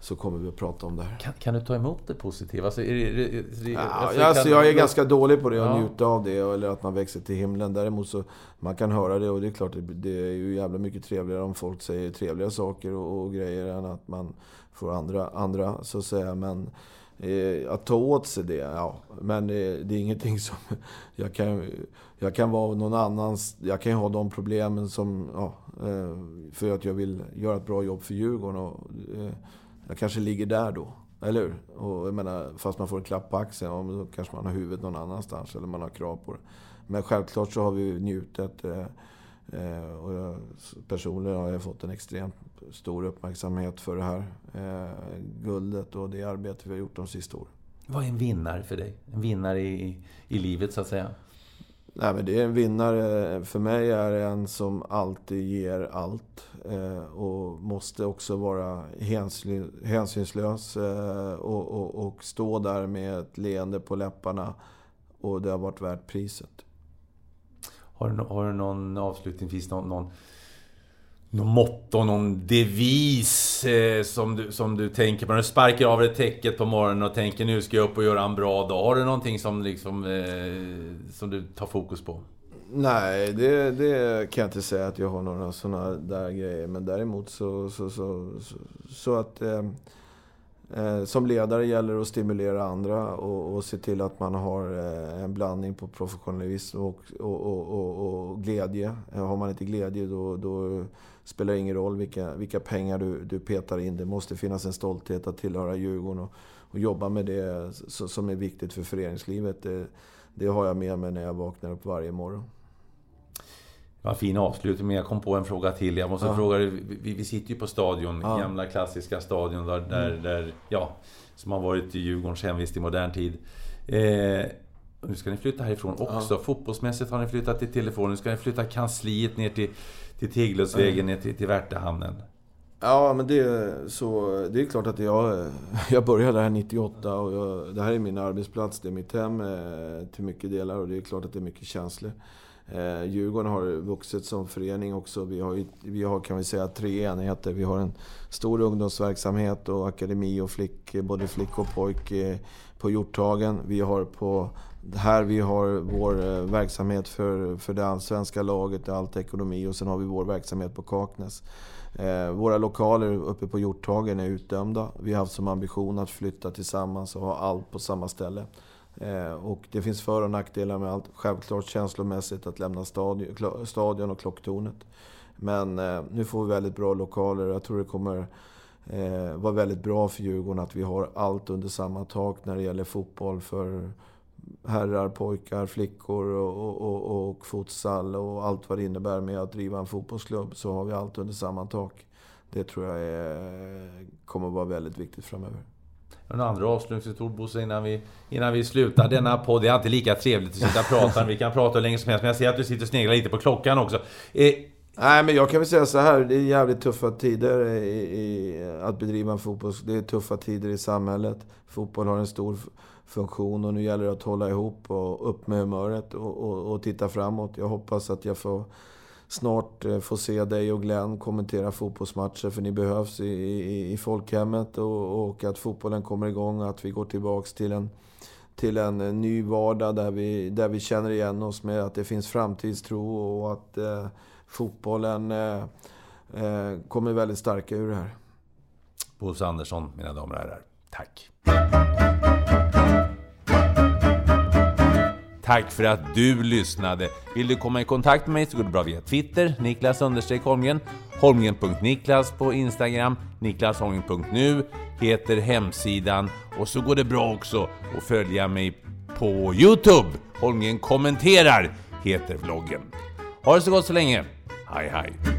så kommer vi att prata om det här. Kan, kan du ta emot det positiva? Alltså, är det, är det, ja, alltså, alltså, jag är ganska dålig på det, att ja. njuta av det, eller att man växer till himlen. Däremot så, man kan höra det och det är klart, det är ju jävla mycket trevligare om folk säger trevliga saker och, och grejer än att man får andra, andra så att säga. Men Eh, att ta åt sig det, ja. Men det, det, är ingenting som... Jag kan, jag kan vara någon annans... Jag kan ha de problemen som... Ja, eh, för att jag vill göra ett bra jobb för Djurgården. Och, eh, jag kanske ligger där då. Eller hur? Och jag menar, fast man får en klapp på axeln, ja, då kanske man har huvudet någon annanstans. Eller man har krav på det. Men självklart så har vi njutit. Eh, eh, och jag, personligen har jag fått en extremt stor uppmärksamhet för det här eh, guldet och det arbete vi har gjort de sista åren. Vad är en vinnare för dig? En vinnare i, i livet, så att säga? Nej, men det är en vinnare. För mig är det en som alltid ger allt. Eh, och måste också vara hänsynslös eh, och, och, och stå där med ett leende på läpparna. Och det har varit värt priset. Har du, har du någon avslutningsvis någon, någon, någon motto, någon devis eh, som, du, som du tänker på? När du sparkar av dig täcket på morgonen och tänker nu ska jag upp och göra en bra dag. Har du någonting som, liksom, eh, som du tar fokus på? Nej, det, det, kan jag inte säga att jag har några sådana där grejer. Men däremot så, så, så, så, så att... Eh, Eh, som ledare gäller det att stimulera andra och, och se till att man har eh, en blandning på professionalism och, och, och, och, glädje. Eh, har man inte glädje då, då spelar ingen roll vilka, vilka pengar du, du petar in. Det måste finnas en stolthet att tillhöra Djurgården och, och jobba med det som är viktigt för föreningslivet. Det, det har jag med mig när jag vaknar upp varje morgon. En fin avslutning, men jag kom på en fråga till. Jag måste ja. fråga dig, vi, vi, sitter ju på Stadion, ja. gamla klassiska Stadion där, där, mm. där, ja, som har varit Djurgårdens hemvist i modern tid. Eh, nu ska ni flytta härifrån också. Ja. Fotbollsmässigt har ni flyttat till telefonen. Nu ska ni flytta kansliet ner till, till Tegeluddsvägen, mm. ner till, till Värtahamnen. Ja, men det är, så, det är klart att jag, jag började här 98 och jag, det här är min arbetsplats, det är mitt hem eh, till mycket delar och det är klart att det är mycket känslor. Eh, Djurgården har vuxit som förening också. Vi har, vi har kan vi säga tre enheter. Vi har en stor ungdomsverksamhet och akademi och flick, både flick och pojk eh, på Hjorthagen. Vi har på här vi har vår eh, verksamhet för, för det allsvenska laget, allt ekonomi och sen har vi vår verksamhet på Kaknäs. Eh, våra lokaler uppe på Hjorthagen är utdömda. Vi har haft som ambition att flytta tillsammans och ha allt på samma ställe. Eh, och det finns för och nackdelar med allt. Självklart känslomässigt att lämna stadion, stadion och klocktornet. Men eh, nu får vi väldigt bra lokaler och jag tror det kommer eh, vara väldigt bra för Djurgården att vi har allt under samma tak när det gäller fotboll för herrar, pojkar, flickor och, och, och futsal och allt vad det innebär med att driva en fotbollsklubb. Så har vi allt under samma tak. Det tror jag är, kommer att vara väldigt viktigt framöver. Några andra avslutningsord Bosse innan vi, innan vi slutar denna podd? Det är alltid lika trevligt att sitta och prata. Vi kan prata hur länge som helst, men jag ser att du sitter och sneglar lite på klockan också. Eh, Nej, men jag kan väl säga så här. Det är jävligt tuffa tider i, i, att bedriva en fotboll. Det är tuffa tider i samhället. Fotboll har en stor funktion och nu gäller det att hålla ihop och upp med humöret och, och, och titta framåt. Jag hoppas att jag får snart eh, får få se dig och Glenn kommentera fotbollsmatcher för ni behövs i, i, i folkhemmet och, och, att fotbollen kommer igång och att vi går tillbaks till en, till en eh, ny vardag där vi, där vi känner igen oss med att det finns framtidstro och att eh, fotbollen eh, eh, kommer väldigt starka ur det här. Bosse Andersson, mina damer och herrar. Tack! Tack för att du lyssnade! Vill du komma i kontakt med mig så går det bra via Twitter, Niklas Holmgren, Holmgren.Niklas på Instagram, niklasholmgren.nu heter hemsidan och så går det bra också att följa mig på Youtube. Holmgren kommenterar heter vloggen. Ha det så gott så länge! Hej hej!